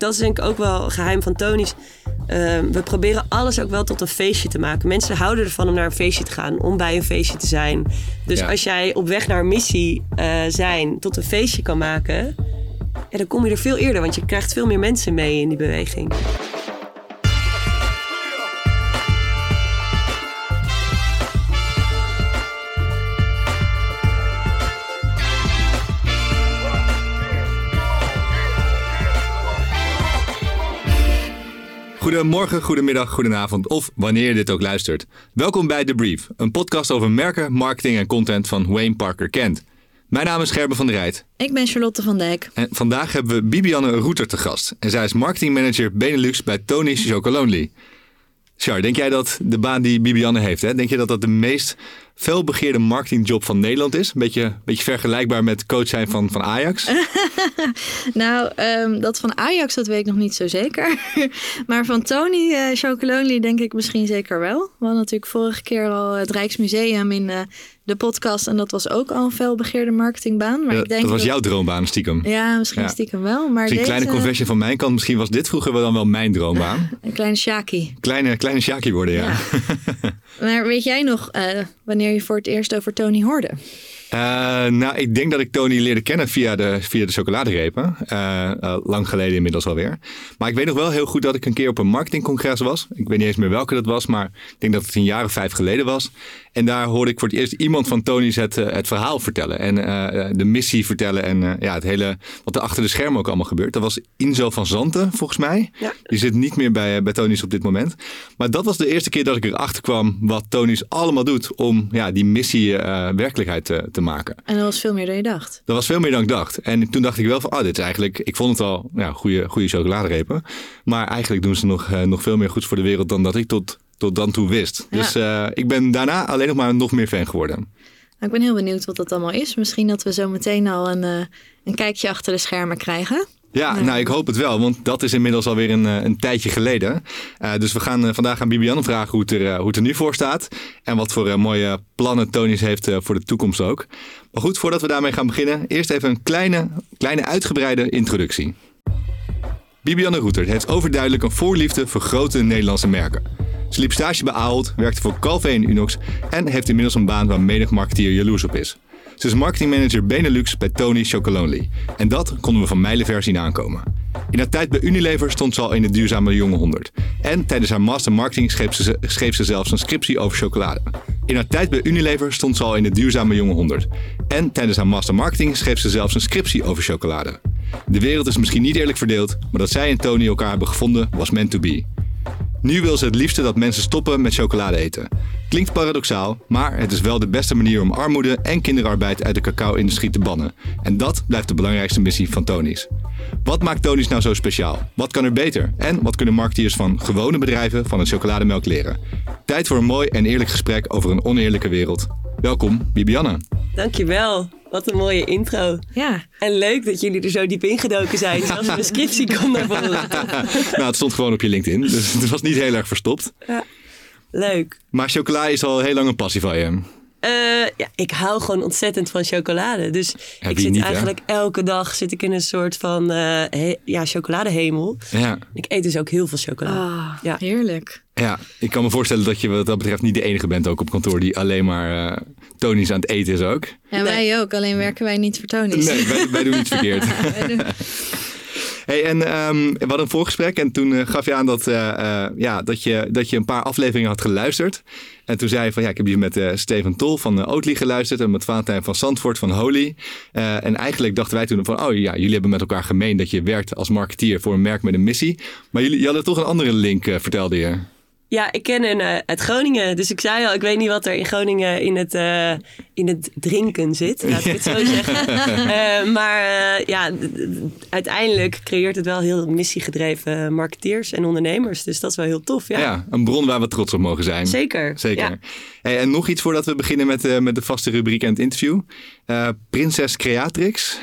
dat is denk ik ook wel geheim van Tony's. Ehm, we proberen alles ook wel tot een feestje te maken. Mensen houden ervan om naar een feestje te gaan, om bij een feestje te zijn. Dus Ja. als jij op weg naar een missie eh, zijn tot een feestje kan maken, ja, dan kom je er veel eerder, want je krijgt veel meer mensen mee in die beweging. Goedemorgen, goedemiddag, goedenavond of wanneer je dit ook luistert. Welkom bij The Brief, een podcast over merken, marketing en content van Wayne Parker Kent. Mijn naam is Gerben van der Rijt Ik ben Charlotte van Dijk. en vandaag hebben we Bibianne Roeter te gast. En zij is marketingmanager Benelux bij Tony's Chocolonely. Char, denk jij dat de baan die Bibianne heeft, hè, denk je dat dat de meest felbegeerde marketingjob van Nederland is? Een beetje, beetje vergelijkbaar met coach zijn van, van Ajax? Nou, ehm, dat van Ajax, dat weet ik nog niet zo zeker. maar van Tony eh Chocolonely denk ik misschien zeker wel. We hadden natuurlijk vorige keer al het Rijksmuseum in eh, de podcast. En dat was ook al een felbegeerde marketingbaan. Maar Ja, ik denk dat was jouw droombaan stiekem. Ja, misschien Ja. stiekem wel. Maar een deze, kleine confession van mijn kant. Misschien was dit vroeger wel dan wel mijn droombaan. Een kleine Shaki. Kleine, kleine Sjaki worden, ja. Ja. Maar weet jij nog eh, wanneer je voor het eerst over Tony hoorde? Eh, nou, ik denk dat ik Tony leerde kennen via de, via de chocoladerepen. Eh, eh, lang geleden inmiddels alweer. Maar ik weet nog wel heel goed dat ik een keer op een marketingcongres was. Ik weet niet eens meer welke dat was, maar ik denk dat het een jaar of vijf geleden was. En daar hoorde ik voor het eerst iemand van Tony's het, het verhaal vertellen. En de missie vertellen. En ja, het hele, wat er achter de schermen ook allemaal gebeurt. Dat was Inzo van Zanten, volgens mij. Ja. Die zit niet meer bij, bij Tony's op dit moment. Maar dat was de eerste keer dat ik erachter kwam wat Tony's allemaal doet om ja, die missie werkelijkheid te, te maken. En dat was veel meer dan je dacht. Dat was veel meer dan ik dacht. En toen dacht ik wel van, oh, dit is eigenlijk... Ik vond het al ja, goede, goede chocoladerepen. Maar eigenlijk doen ze nog, eh, nog veel meer goeds voor de wereld dan dat ik tot, tot dan toe wist. Ja. Dus eh, ik ben daarna alleen nog maar nog meer fan geworden. Nou, ik ben heel benieuwd wat dat allemaal is. Misschien dat we zo meteen al een, eh, een kijkje achter de schermen krijgen. Ja, Nee. nou, ik hoop het wel, want dat is inmiddels alweer een, eh, een tijdje geleden. Eh, dus we gaan eh, vandaag aan Bibianne vragen hoe het, er, hoe het er nu voor staat. En wat voor mooie plannen Tony's heeft voor de toekomst ook. Maar goed, voordat we daarmee gaan beginnen, eerst even een kleine, kleine uitgebreide introductie. Bibianne Roeter heeft overduidelijk een voorliefde voor grote Nederlandse merken. Ze liep stage bij Ahold, werkte voor Calvé en Unox en heeft inmiddels een baan waar menig marketeer jaloers op is. Ze is marketingmanager Benelux bij Tony Chocolonely. En dat konden we van mijlenver zien aankomen. In haar tijd bij Unilever stond ze al in de duurzame jonge 100. En tijdens haar master marketing schreef ze, schreef ze zelfs een scriptie over chocolade. In haar tijd bij Unilever stond ze al in de duurzame jonge 100. En tijdens haar master marketing schreef ze zelfs een scriptie over chocolade. De wereld is misschien niet eerlijk verdeeld, maar dat zij en Tony elkaar hebben gevonden was meant to be. Nu wil ze het liefste dat mensen stoppen met chocolade eten. Klinkt paradoxaal, maar het is wel de beste manier om armoede en kinderarbeid uit de cacao-industrie te bannen. En dat blijft de belangrijkste missie van Tony's. Wat maakt Tony's nou zo speciaal? Wat kan er beter? En wat kunnen marketeers van gewone bedrijven van het chocolademelk leren? Tijd voor een mooi en eerlijk gesprek over een oneerlijke wereld. Welkom, Bibianne. Dankjewel. Wat een mooie intro. Ja, En leuk dat jullie er zo diep ingedoken zijn. Zelfs de scriptie komt naar voren. nou, het stond gewoon op je LinkedIn, dus het was niet heel erg verstopt. Leuk. Maar chocola is al heel lang een passie van je. Eh, ja, ik hou gewoon ontzettend van chocolade. Dus Ja, ik zit niet, hè? eigenlijk elke dag zit ik in een soort van eh, he- ja, chocoladehemel. Ja. Ik eet dus ook heel veel chocolade. Ah, Ja. heerlijk. Ja, ik kan me voorstellen dat je wat dat betreft niet de enige bent ook op kantoor die alleen maar eh Tony's aan het eten is ook. En wij ook, alleen werken wij niet voor Tony's. Nee, wij, wij doen iets verkeerd. Doen- Hey, en ehm, we hadden een voorgesprek en toen eh, gaf je aan dat, eh, eh, ja, dat, je, dat je een paar afleveringen had geluisterd. En toen zei je van ja, ik heb hier met eh, Steven Tol van uh, Oatly geluisterd en met Valentijn van Zandvoort van Holy. Eh, en eigenlijk dachten wij toen van oh ja, jullie hebben met elkaar gemeen dat je werkt als marketeer voor een merk met een missie. Maar jullie, jullie hadden toch een andere link, vertelde je. Ja, ik ken een eh, uit Groningen. Dus ik zei al, ik weet niet wat er in Groningen in het, eh, in het drinken zit. Laat ik het zo zeggen. Eh, maar ja, uiteindelijk creëert het wel heel missiegedreven marketeers en ondernemers. Dus dat is wel heel tof. Ja, Ja, een bron waar we trots op mogen zijn. zeker. Zeker. Ja. Hey, en nog iets voordat we beginnen met, met de vaste rubriek en het interview. Prinses Creatrix.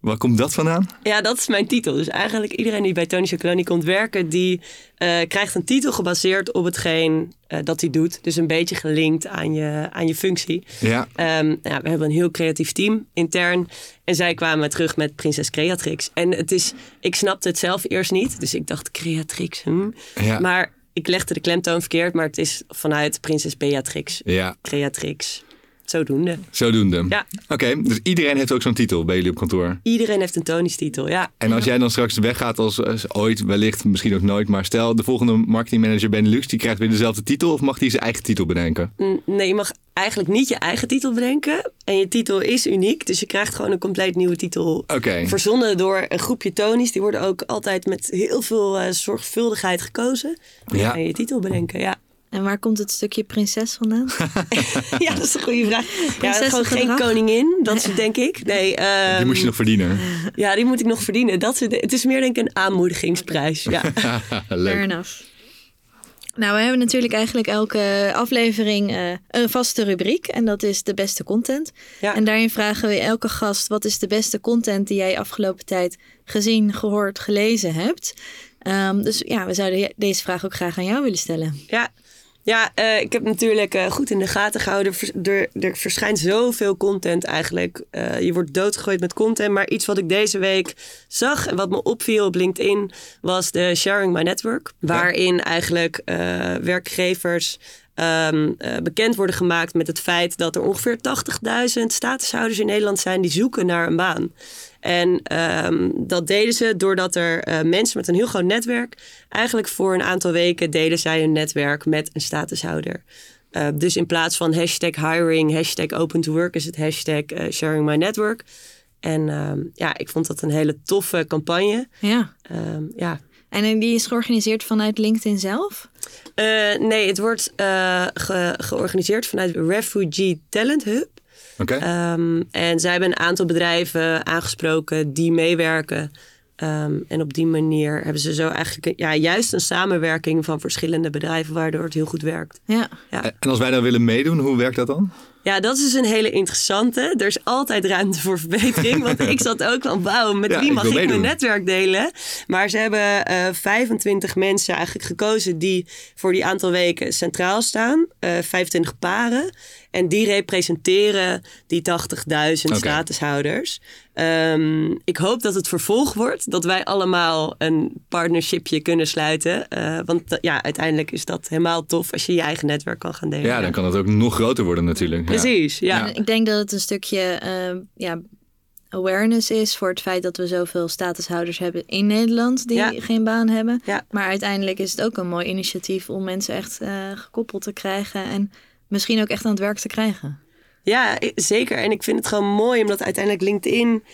Waar komt dat vandaan? Ja, dat is mijn titel. Dus eigenlijk iedereen die bij Tony Chocoloni komt werken, die eh, krijgt een titel gebaseerd op hetgeen eh, dat hij doet. Dus een beetje gelinkt aan je, aan je functie. Ja. Ehm, ja, we hebben een heel creatief team intern. En zij kwamen terug met Prinses Creatrix. En het is, ik snapte het zelf eerst niet. Dus ik dacht, Creatrix, hm. Ja. Maar ik legde de klemtoon verkeerd. Maar het is vanuit Prinses Beatrix. Ja, Creatrix. Zodoende. zodoende. Ja. Oké, dus iedereen heeft ook zo'n titel bij jullie op kantoor. Iedereen heeft een Tony's titel, ja. En als jij dan straks weggaat als, als ooit, wellicht, misschien ook nooit, maar stel de volgende marketingmanager Benelux, die krijgt weer dezelfde titel of mag die zijn eigen titel bedenken? N- Nee, je mag eigenlijk niet je eigen titel bedenken. En je titel is uniek. Dus je krijgt gewoon een compleet nieuwe titel. Oké. Verzonnen door een groepje Tony's. Die worden ook altijd met heel veel eh, zorgvuldigheid gekozen. Ja. je je titel bedenken, ja. En waar komt het stukje prinses vandaan? ja, dat is een goede vraag. Ja, gewoon geen koningin, dat is het denk ik. Nee, ehm, Die moest je nog verdienen. Ja, die moet ik nog verdienen. Dat is het, is meer denk ik een aanmoedigingsprijs. Ja. Fair Leuk. enough. Nou, we hebben natuurlijk eigenlijk elke aflevering eh, een vaste rubriek. En dat is de beste content. Ja. En daarin vragen we elke gast... wat is de beste content die jij afgelopen tijd gezien, gehoord, gelezen hebt? Ehm, dus ja, we zouden deze vraag ook graag aan jou willen stellen. Ja, ja eh, ik heb natuurlijk eh, goed in de gaten gehouden. Er, er verschijnt zoveel content eigenlijk. Eh, je wordt doodgegooid met content. Maar iets wat ik deze week zag en wat me opviel op LinkedIn... was de Sharing My Network. Waarin eigenlijk werkgevers... ehm, eh, bekend worden gemaakt met het feit dat er ongeveer 80.000 statushouders in Nederland zijn die zoeken naar een baan. En ehm, dat deden ze doordat er eh, mensen met een heel groot netwerk, eigenlijk voor een aantal weken deden zij een netwerk met een statushouder. Eh, dus in plaats van hashtag hiring, hashtag open to work, is het hashtag eh, sharing my network. En ehm, ja, ik vond dat een hele toffe campagne. Ja. Ehm, ja. En die is georganiseerd vanuit LinkedIn zelf? Nee, het wordt ge- georganiseerd vanuit Refugee Talent Hub. Oké. Ehm, en zij hebben een aantal bedrijven aangesproken die meewerken. Ehm, en op die manier hebben ze zo eigenlijk ja, juist een samenwerking van verschillende bedrijven, waardoor het heel goed werkt. Ja. Ja, En als wij dan willen meedoen, hoe werkt dat dan? Ja dat is dus een hele interessante. Er is altijd ruimte voor verbetering. Want ik zat ook van, wauw, met Ja, wie mag ik, mijn netwerk delen? Maar ze hebben eh 25 mensen eigenlijk gekozen die voor die aantal weken centraal staan. Eh 25 paren. En die representeren die 80.000 Oké. statushouders. Ehm, ik hoop dat het vervolg wordt. Dat wij allemaal een partnershipje kunnen sluiten. Eh, want eh, ja, uiteindelijk is dat helemaal tof als je je eigen netwerk kan gaan delen. Ja, dan kan het ook nog groter worden natuurlijk. Ja. Precies, ja. Ik denk dat het een stukje eh, ja, awareness is voor het feit dat we zoveel statushouders hebben in Nederland die Ja. geen baan hebben. Ja. Maar uiteindelijk is het ook een mooi initiatief om mensen echt eh, gekoppeld te krijgen en misschien ook echt aan het werk te krijgen. Ja, zeker. En ik vind het gewoon mooi, omdat uiteindelijk LinkedIn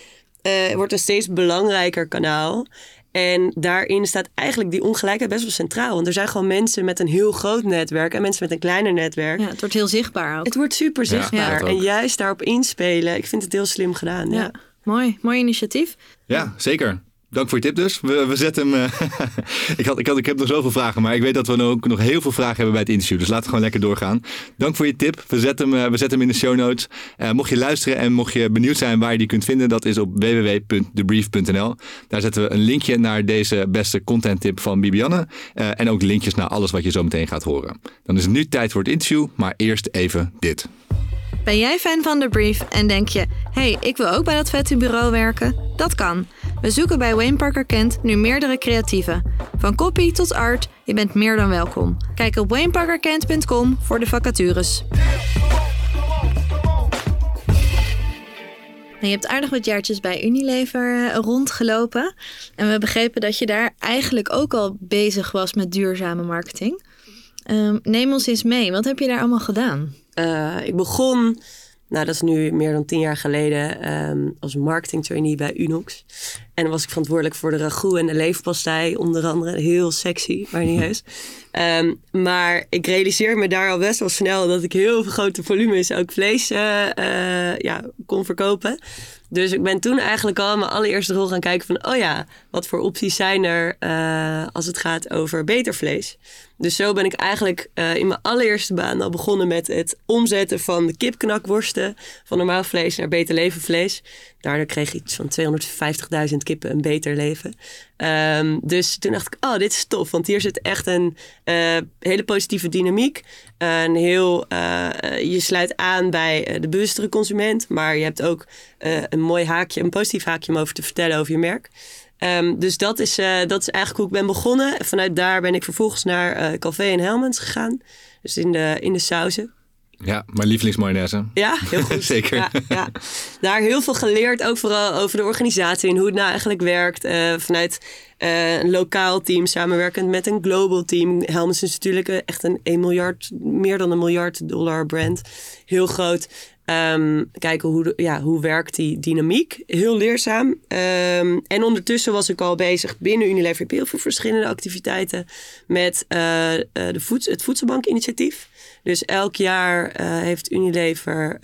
eh, wordt een steeds belangrijker kanaal. En daarin staat eigenlijk die ongelijkheid best wel centraal. Want er zijn gewoon mensen met een heel groot netwerk en mensen met een kleiner netwerk. Ja, het wordt heel zichtbaar ook. Het wordt super zichtbaar. ook. en juist daarop inspelen, ik vind het heel slim gedaan. Ja. Ja. Mooi, mooi initiatief. Ja, zeker. Dank voor je tip dus. We, we zetten hem... eh, ik, had, ik, had, ik heb nog zoveel vragen, maar ik weet dat we ook nog heel veel vragen hebben bij het interview. Dus laten we gewoon lekker doorgaan. Dank voor je tip. We zetten hem, eh, we zetten hem in de show notes. Eh, mocht je luisteren en mocht je benieuwd zijn waar je die kunt vinden, dat is op www.debrief.nl. Daar zetten we een linkje naar deze beste content tip van Bibianne. En ook linkjes naar alles wat je zo meteen gaat horen. Dan is het nu tijd voor het interview, maar eerst even dit. Ben jij fan van The Brief en denk je... hey, ik wil ook bij dat vette bureau werken? Dat kan. We zoeken bij Wayne Parker Kent nu meerdere creatieven. Van copy tot art, je bent meer dan welkom. Kijk op wayneparkerkent.com voor de vacatures. En je hebt aardig wat jaartjes bij Unilever eh, rondgelopen. En we begrepen dat je daar eigenlijk ook al bezig was met duurzame marketing. Ehm, neem ons eens mee. Wat heb je daar allemaal gedaan? Eh, ik begon, nou dat is nu meer dan tien jaar geleden, ehm, als marketing trainee bij Unox. En dan was ik verantwoordelijk voor de ragout en de leverpastei, onder andere. Heel sexy, maar niet heus. Ehm, maar ik realiseer me daar al best wel snel dat ik heel veel grote volumes ook vlees uh, uh, ja, kon verkopen. Dus ik ben toen eigenlijk al mijn allereerste rol gaan kijken van... oh ja, wat voor opties zijn er uh, als het gaat over beter vlees? Dus zo ben ik eigenlijk uh, in mijn allereerste baan al begonnen met het omzetten van de kipknakworsten... van normaal vlees naar beter leven vlees. Daardoor kreeg ik iets van 250.000 kippen een beter leven. Um, dus toen dacht ik, oh, dit is tof. Want hier zit echt een uh, hele positieve dynamiek. een heel, uh, je sluit aan bij de bewustere consument. Maar je hebt ook een mooi haakje, een positief haakje om over te vertellen over je merk. Um, dus dat is, dat is eigenlijk hoe ik ben begonnen. Vanuit daar ben ik vervolgens naar Calvé en Helmens gegaan. Dus in de, in de sauzen. Ja, mijn lievelingsmayonaise. Ja, heel goed. Zeker. Ja, ja, Daar heel veel geleerd, ook vooral over de organisatie en hoe het nou eigenlijk werkt. Uh, vanuit uh, een lokaal team samenwerkend met een global team. Helmens is natuurlijk echt een 1 miljard, meer dan een miljard dollar brand. Heel groot. Um, kijken hoe, ja, hoe werkt die dynamiek. Heel leerzaam. Um, en ondertussen was ik al bezig binnen Unilever. Ik heel veel verschillende activiteiten met uh, de voed het Voedselbankinitiatief. Dus elk jaar uh, heeft Unilever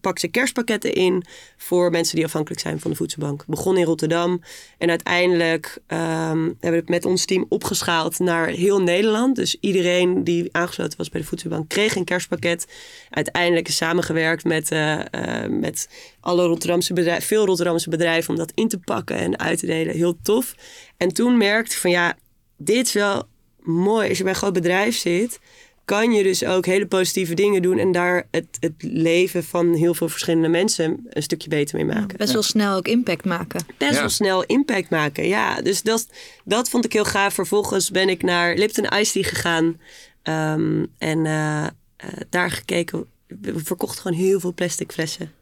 pakt ze kerstpakketten in voor mensen die afhankelijk zijn van de voedselbank. Begon in Rotterdam en uiteindelijk um, hebben we het met ons team opgeschaald naar heel Nederland. Dus iedereen die aangesloten was bij de voedselbank kreeg een kerstpakket. Uiteindelijk is samengewerkt met, uh, met alle Rotterdamse bedrijven, veel Rotterdamse bedrijven om dat in te pakken en uit te delen. Heel tof. En toen merkte ik van ja, dit is wel mooi. Als je bij een groot bedrijf zit kan je dus ook hele positieve dingen doen en daar het, het leven van heel veel verschillende mensen een stukje beter mee maken. Ja, best wel snel ook impact maken. Best ja. wel snel impact maken, ja. Dus dat, dat vond ik heel gaaf. Vervolgens ben ik naar Lipton Ice Tea gegaan um, en uh, uh, daar gekeken. We verkochten gewoon heel veel plastic flessen.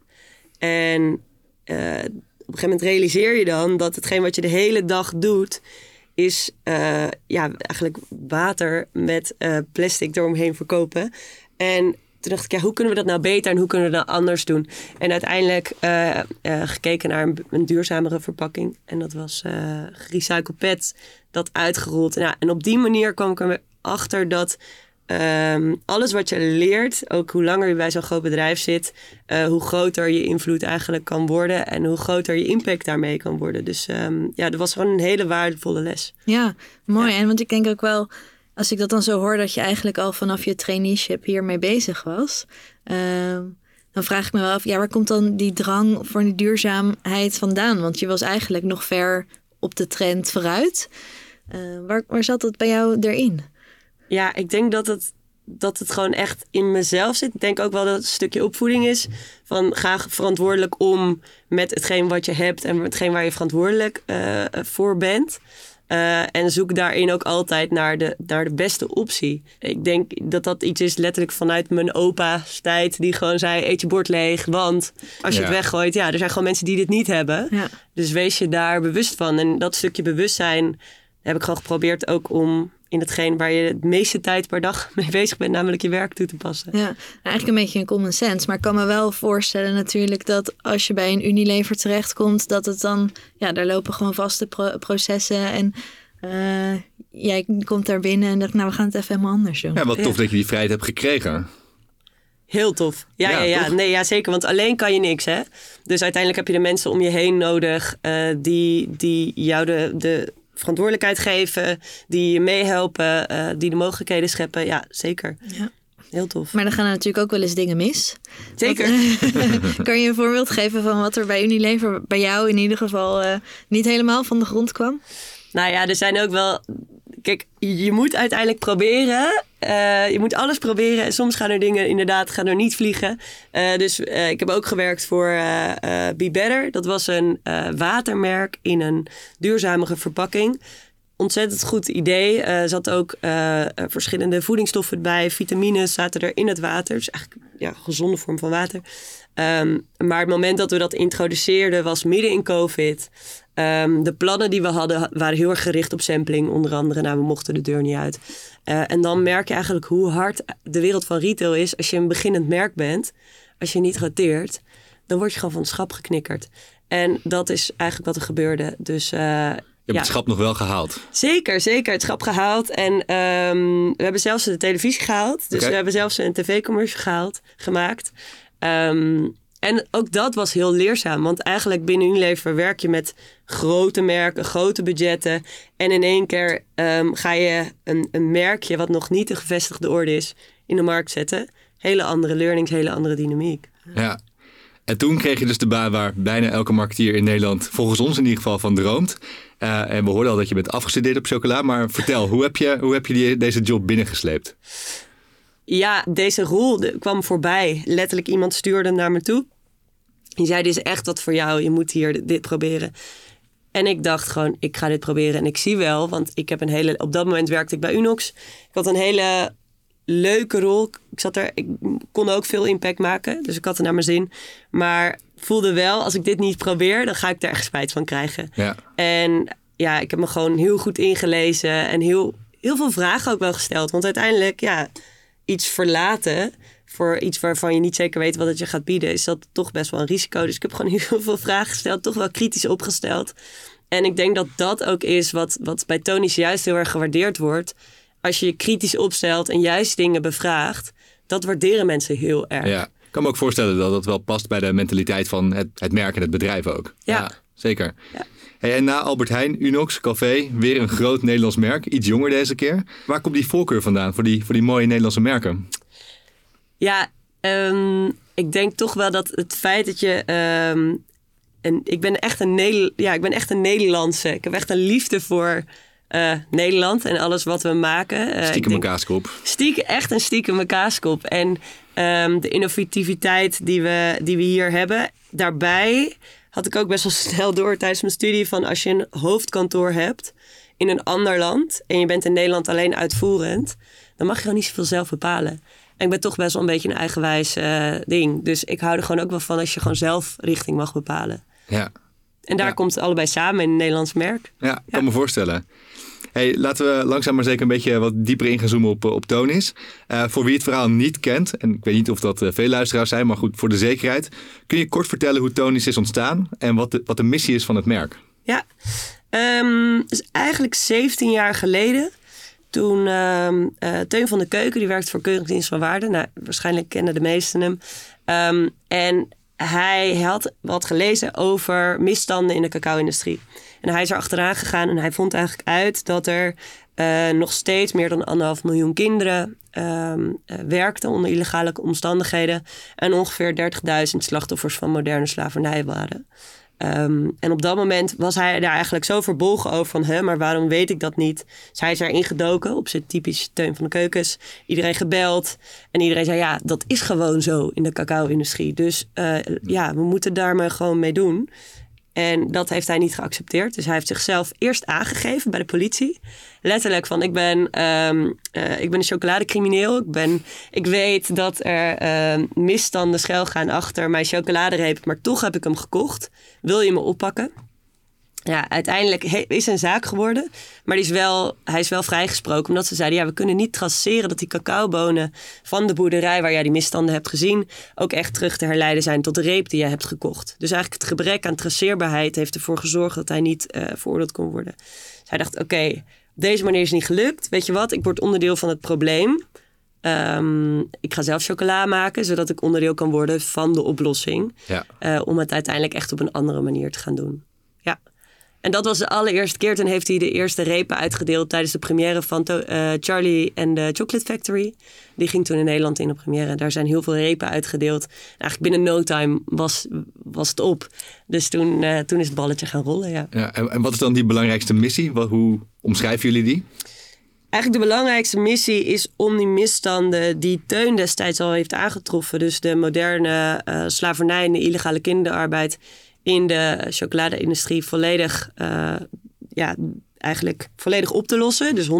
En uh, op een gegeven moment realiseer je dan dat hetgeen wat je de hele dag doet is uh, ja, eigenlijk water met uh, plastic eromheen verkopen. En toen dacht ik, ja, hoe kunnen we dat nou beter en hoe kunnen we dat anders doen? En uiteindelijk gekeken naar een, een, duurzamere verpakking. En dat was gerecycled pet, dat uitgerold. Nou, en op die manier kwam ik erachter dat Um, alles wat je leert, ook hoe langer je bij zo'n groot bedrijf zit, uh, hoe groter je invloed eigenlijk kan worden en hoe groter je impact daarmee kan worden. Dus um, ja, dat was gewoon een hele waardevolle les. Ja, mooi. Ja. En want ik denk ook wel, als ik dat dan zo hoor, dat je eigenlijk al vanaf je traineeship hiermee bezig was. Uh, dan vraag ik me wel af, ja, waar komt dan die drang voor die duurzaamheid vandaan? Want je was eigenlijk nog ver op de trend vooruit. Uh, waar, waar zat dat bij jou erin? Ja, ik denk dat het, dat het gewoon echt in mezelf zit. Ik denk ook wel dat het een stukje opvoeding is. Van ga verantwoordelijk om met hetgeen wat je hebt en met hetgeen waar je verantwoordelijk uh, voor bent. Uh, en zoek daarin ook altijd naar de, naar de beste optie. Ik denk dat dat iets is letterlijk vanuit mijn opa's tijd. Die gewoon zei, eet je bord leeg. Want als je ja. het weggooit, ja, er zijn gewoon mensen die dit niet hebben. Ja. Dus wees je daar bewust van. En dat stukje bewustzijn heb ik gewoon geprobeerd ook om in hetgeen waar je de meeste tijd per dag mee bezig bent, namelijk je werk toe te passen. Ja, eigenlijk een beetje een common sense. Maar ik kan me wel voorstellen natuurlijk dat als je bij een Unilever terechtkomt, dat het dan, ja, daar lopen gewoon vaste pro processen en uh, jij komt daar binnen en dacht, nou, we gaan het even helemaal anders doen. Ja, wat tof ja. dat je die vrijheid hebt gekregen. Heel tof. Ja, ja, ja, ja. Nee, ja, zeker. Want alleen kan je niks, hè. Dus uiteindelijk heb je de mensen om je heen nodig uh, die, die jou de, de verantwoordelijkheid geven, die je meehelpen, uh, die de mogelijkheden scheppen. Ja, zeker. Ja. Heel tof. Maar dan gaan er natuurlijk ook wel eens dingen mis. Zeker. Wat, kan je een voorbeeld geven van wat er bij Unilever, bij jou in ieder geval, uh, niet helemaal van de grond kwam? Nou ja, er zijn ook wel kijk, je moet uiteindelijk proberen. Uh, je moet alles proberen. En soms gaan er dingen inderdaad gaan er niet vliegen. Uh, dus uh, ik heb ook gewerkt voor Be Better. Dat was een watermerk in een duurzamere verpakking. Ontzettend goed idee. Er zat ook verschillende voedingsstoffen bij. Vitamines zaten er in het water. Dus eigenlijk ja, een gezonde vorm van water. Um, maar het moment dat we dat introduceerden was midden in COVID. Um, de plannen die we hadden waren heel erg gericht op sampling, onder andere. Nou, we mochten de deur niet uit. Uh, en dan merk je eigenlijk hoe hard de wereld van retail is als je een beginnend merk bent. Als je niet roteert, dan word je gewoon van het schap geknikkerd. En dat is eigenlijk wat er gebeurde. Dus uh, je hebt ja. het schap nog wel gehaald. Zeker, zeker. Het schap gehaald. En um, we hebben zelfs de televisie gehaald. Dus we hebben zelfs een tv-commercial gehaald, gemaakt. Um, en ook dat was heel leerzaam. Want eigenlijk binnen Unilever werk je met grote merken, grote budgetten. En in één keer um, ga je een, een merkje wat nog niet de gevestigde orde is in de markt zetten. Hele andere learnings, hele andere dynamiek. Ja. En toen kreeg je dus de baan waar bijna elke marketeer in Nederland, volgens ons in ieder geval, van droomt. Uh, en we hoorden al dat je bent afgestudeerd op chocola. Maar vertel, hoe heb je, hoe heb je die, deze job binnengesleept? Ja, deze rol kwam voorbij. Letterlijk iemand stuurde naar me toe. Die zei, dit is echt wat voor jou. Je moet hier dit, dit proberen. En ik dacht gewoon, ik ga dit proberen. En ik zie wel, want ik heb een hele... Op dat moment werkte ik bij Unox. Ik had een hele leuke rol. Ik, zat er, ik kon ook veel impact maken. Dus ik had er naar mijn zin. Maar voelde wel, als ik dit niet probeer... dan ga ik er echt spijt van krijgen. Ja. En ja, ik heb me gewoon heel goed ingelezen. En heel, heel veel vragen ook wel gesteld. Want uiteindelijk, ja, iets verlaten voor iets waarvan je niet zeker weet wat het je gaat bieden, is dat toch best wel een risico. Dus ik heb gewoon heel veel vragen gesteld, toch wel kritisch opgesteld. En ik denk dat dat ook is wat, wat bij Tony's juist heel erg gewaardeerd wordt. Als je je kritisch opstelt en juist dingen bevraagt, dat waarderen mensen heel erg. Ja, ik kan me ook voorstellen dat dat wel past bij de mentaliteit van het, het merk en het bedrijf ook. Ja. zeker. Ja. Hey, en na Albert Heijn, Unox, Café, weer een groot Nederlands merk. Iets jonger deze keer. Waar komt die voorkeur vandaan voor die, voor die mooie Nederlandse merken? Ja, um, ik denk toch wel dat het feit dat je. Um, en ik ben echt een ja, ik ben echt een Nederlandse. Ik heb echt een liefde voor uh, Nederland en alles wat we maken. Uh, stiekem een kaaskop. Stiekem, echt een stiekem kaaskop. En um, de innovativiteit die we, die we hier hebben. Daarbij had ik ook best wel snel door tijdens mijn studie van als je een hoofdkantoor hebt in een ander land en je bent in Nederland alleen uitvoerend, dan mag je gewoon niet zoveel zelf bepalen. En ik ben toch best wel een beetje een eigenwijs uh, ding. Dus ik hou er gewoon ook wel van als je gewoon zelf richting mag bepalen. Ja. En daar ja. komt het allebei samen in een Nederlands merk. Ja, ik kan me voorstellen. Hey, laten we langzaam maar zeker een beetje wat dieper in gaan zoomen op, op Tonis. Uh, voor wie het verhaal niet kent, en ik weet niet of dat uh, veel luisteraars zijn, maar goed, voor de zekerheid. Kun je kort vertellen hoe Tonis is ontstaan en wat de, wat de missie is van het merk? Ja, um, dus eigenlijk 17 jaar geleden toen uh, Teun van de Keuken, die werkt voor Keuringsdienst van Waarde. Nou, waarschijnlijk kennen de meesten hem. Um, en hij had wat gelezen over misstanden in de cacao-industrie. En hij is er achteraan gegaan en hij vond eigenlijk uit dat er uh, nog steeds meer dan anderhalf miljoen kinderen um, werkten onder illegale omstandigheden. En ongeveer 30.000 slachtoffers van moderne slavernij waren. Um, en op dat moment was hij daar eigenlijk zo verbolgen over van... Hè, maar waarom weet ik dat niet? Dus hij is erin gedoken op zijn typisch teun van de keukens. Iedereen gebeld. En iedereen zei, ja, dat is gewoon zo in de cacao-industrie. Dus uh, ja, we moeten daar maar gewoon mee doen. En dat heeft hij niet geaccepteerd. Dus hij heeft zichzelf eerst aangegeven bij de politie. Letterlijk van, ik ben, um, uh, ik ben een chocoladecrimineel. Ik, ben, ik weet dat er uh, misstanden schuil gaan achter mijn chocoladereep. Maar toch heb ik hem gekocht. Wil je me oppakken? Ja, uiteindelijk is een zaak geworden. Maar die is wel, hij is wel vrijgesproken. Omdat ze zeiden, ja, we kunnen niet traceren dat die cacaobonen van de boerderij waar jij die misstanden hebt gezien, ook echt terug te herleiden zijn tot de reep die jij hebt gekocht. Dus eigenlijk het gebrek aan traceerbaarheid heeft ervoor gezorgd dat hij niet uh, veroordeeld kon worden. Dus hij dacht, oké, okay, op deze manier is het niet gelukt. Weet je wat, ik word onderdeel van het probleem. Um, ik ga zelf chocola maken, zodat ik onderdeel kan worden van de oplossing. Ja. Uh, om het uiteindelijk echt op een andere manier te gaan doen. En dat was de allereerste keer. Toen heeft hij de eerste repen uitgedeeld tijdens de première van uh, Charlie and the Chocolate Factory. Die ging toen in Nederland in de première. Daar zijn heel veel repen uitgedeeld. En eigenlijk binnen no time was, was het op. Dus toen, uh, toen is het balletje gaan rollen, ja. ja en, en wat is dan die belangrijkste missie? Wat, hoe omschrijven jullie die? Eigenlijk de belangrijkste missie is om die misstanden die Teun destijds al heeft aangetroffen. Dus de moderne uh, slavernij en de illegale kinderarbeid in de chocoladeindustrie volledig, uh, ja, eigenlijk volledig op te lossen. Dus 100%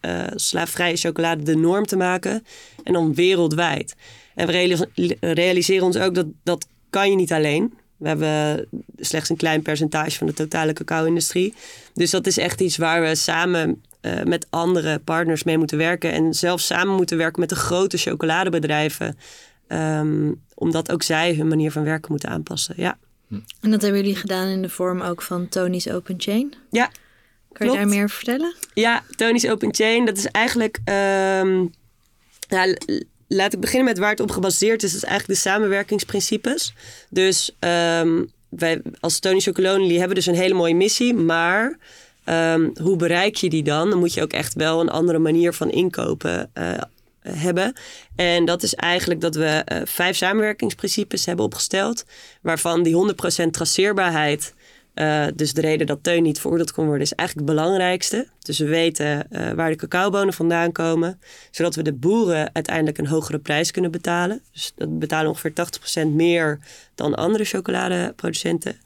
uh, slaafvrije chocolade de norm te maken. En dan wereldwijd. En we realiseren ons ook dat dat kan je niet alleen. We hebben slechts een klein percentage van de totale cacao-industrie. Dus dat is echt iets waar we samen uh, met andere partners mee moeten werken. En zelfs samen moeten werken met de grote chocoladebedrijven. Um, omdat ook zij hun manier van werken moeten aanpassen. Ja. En dat hebben jullie gedaan in de vorm ook van Tony's Open Chain. Ja, Kan je klopt. daar meer over vertellen? Ja, Tony's Open Chain, dat is eigenlijk... ehm, laat ik beginnen met waar het op gebaseerd is. Dat is eigenlijk de samenwerkingsprincipes. Dus ehm, wij als Tony Chocolonely hebben dus een hele mooie missie. Maar ehm, hoe bereik je die dan? Dan moet je ook echt wel een andere manier van inkopen eh, hebben. En dat is eigenlijk dat we eh, vijf samenwerkingsprincipes hebben opgesteld. Waarvan die 100% traceerbaarheid... eh, dus de reden dat teun niet veroordeeld kon worden, is eigenlijk het belangrijkste. Dus we weten eh, waar de cacaobonen vandaan komen, zodat we de boeren uiteindelijk een hogere prijs kunnen betalen. Dus dat betalen ongeveer 80% meer dan andere chocoladeproducenten.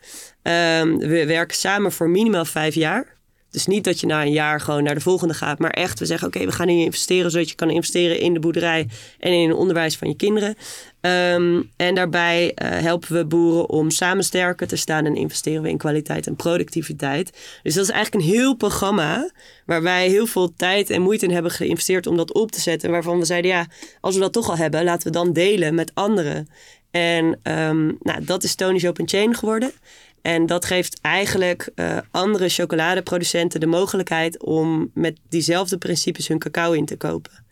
Ehm, we werken samen voor minimaal vijf jaar. Dus niet dat je na een jaar gewoon naar de volgende gaat, maar echt we zeggen: oké, we gaan hier investeren zodat je kan investeren in de boerderij en in het onderwijs van je kinderen. Ehm, en daarbij eh, helpen we boeren om samen sterker te staan en investeren we in kwaliteit en productiviteit. Dus dat is eigenlijk een heel programma waar wij heel veel tijd en moeite in hebben geïnvesteerd om dat op te zetten. Waarvan we zeiden: ja, als we dat toch al hebben, laten we dan delen met anderen. En ehm, nou, dat is Tony's Open Chain geworden. En dat geeft eigenlijk eh, andere chocoladeproducenten de mogelijkheid om met diezelfde principes hun cacao in te kopen.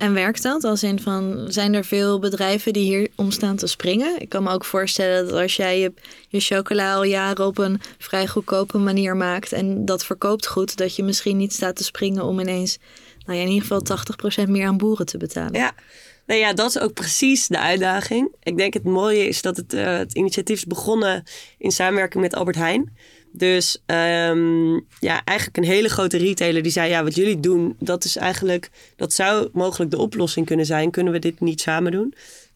En werkt dat? Als in van, zijn er veel bedrijven die hier om staan te springen? Ik kan me ook voorstellen dat als jij je, je chocola al jaren op een vrij goedkope manier maakt en dat verkoopt goed, dat je misschien niet staat te springen om ineens, nou ja, in ieder geval 80% meer aan boeren te betalen. Ja. Nou ja, dat is ook precies de uitdaging. Ik denk het mooie is dat het, eh, het initiatief is begonnen in samenwerking met Albert Heijn. Dus ehm, ja, eigenlijk een hele grote retailer die zei: Ja, wat jullie doen, dat is eigenlijk, dat zou mogelijk de oplossing kunnen zijn. Kunnen we dit niet samen doen?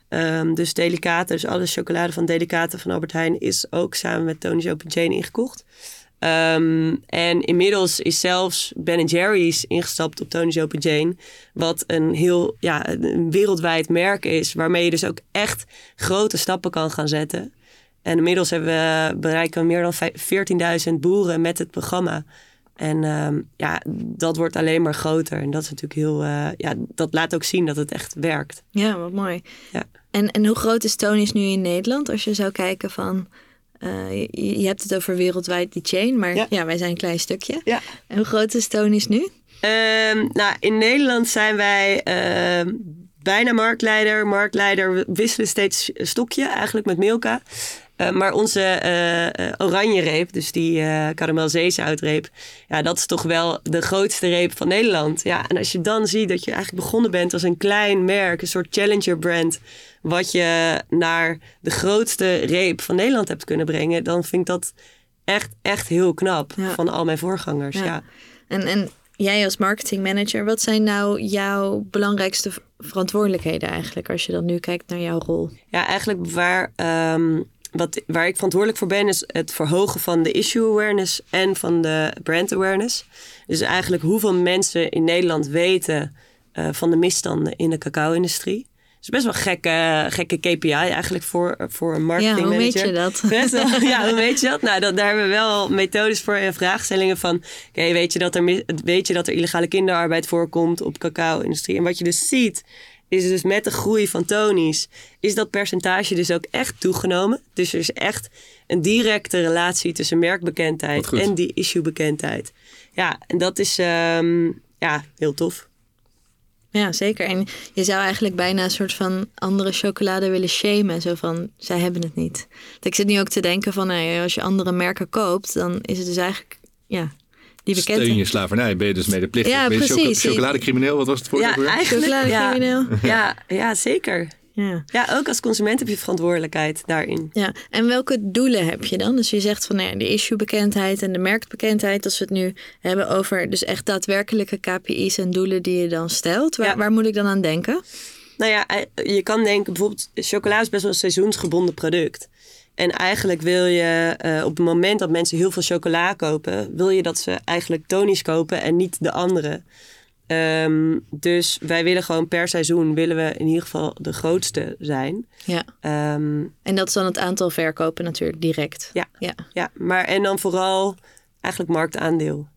Ehm, dus Delicate, dus alle chocolade van Delicate van Albert Heijn is ook samen met Tony's Open Chain ingekocht. Ehm, en inmiddels is zelfs Ben Jerry's ingestapt op Tony's Open Chain. Wat een heel ja, een wereldwijd merk is. Waarmee je dus ook echt grote stappen kan gaan zetten. En inmiddels hebben we, bereiken we meer dan vij- 14.000 boeren met het programma. En ehm, ja, dat wordt alleen maar groter. En dat is natuurlijk heel. eh, ja, dat laat ook zien dat het echt werkt. Ja, wat mooi. Ja. En, en hoe groot is Tony's nu in Nederland? Als je zou kijken van, eh, je, je hebt het over wereldwijd die chain, maar Ja. ja, wij zijn een klein stukje. Ja. En hoe groot is Tony's nu? Ehm, nou, in Nederland zijn wij ehm, bijna marktleider. Marktleider wisselen steeds stokje, eigenlijk met Milka. Eh, maar onze eh, oranje reep, dus die eh karamelzeezoutreep, ja, dat is toch wel de grootste reep van Nederland. Ja, en als je dan ziet dat je eigenlijk begonnen bent als een klein merk, een soort challenger brand, wat je naar de grootste reep van Nederland hebt kunnen brengen, dan vind ik dat echt, echt heel knap Ja. van al mijn voorgangers. Ja. ja. En, en jij als marketingmanager, wat zijn nou jouw belangrijkste verantwoordelijkheden eigenlijk als je dan nu kijkt naar jouw rol? Ja, eigenlijk waar, ehm, wat, waar ik verantwoordelijk voor ben, is het verhogen van de issue awareness en van de brand awareness. Dus eigenlijk hoeveel mensen in Nederland weten eh, van de misstanden in de cacao-industrie. Het is best wel een gekke, gekke KPI eigenlijk voor, voor een Ja, marketing hoe weet manager. je dat? Best wel, ja, hoe weet je dat? Nou, dat, daar hebben we wel methodes voor en vraagstellingen van. Oké, weet, je dat er weet je dat er illegale kinderarbeid voorkomt op cacao-industrie? En wat je dus ziet, is dus met de groei van Tony's, is dat percentage dus ook echt toegenomen. Dus er is echt een directe relatie tussen merkbekendheid en die issue-bekendheid. Ja, en dat is ehm, ja, heel tof. Ja, zeker. En je zou eigenlijk bijna een soort van andere chocolade willen shamen. Zo van, zij hebben het niet. Ik zit nu ook te denken van, nou als je andere merken koopt, dan is het dus eigenlijk, ja, die Steun bekendheid. je slavernij, ben je dus medeplichtig. Ja, ben je precies. chocoladecrimineel, wat was het voor Ja, eigenlijk. Ja, Chocoladecrimineel. ja, ja, zeker. Ja. Ja, ook als consument heb je verantwoordelijkheid daarin. Ja, en welke doelen heb je dan? Dus je zegt van nou ja, de issue-bekendheid en de merkbekendheid. Als we het nu hebben over dus echt daadwerkelijke KPI's en doelen die je dan stelt. Waar, Ja. waar moet ik dan aan denken? Nou ja, eh, je kan denken bijvoorbeeld, chocola is best wel een seizoensgebonden product. En eigenlijk wil je eh, op het moment dat mensen heel veel chocola kopen, wil je dat ze eigenlijk Tony's kopen en niet de andere. Ehm, dus wij willen gewoon per seizoen willen we in ieder geval de grootste zijn. Ja, Ehm, en dat is dan het aantal verkopen natuurlijk direct. Ja. ja. ja, maar en dan vooral eigenlijk marktaandeel.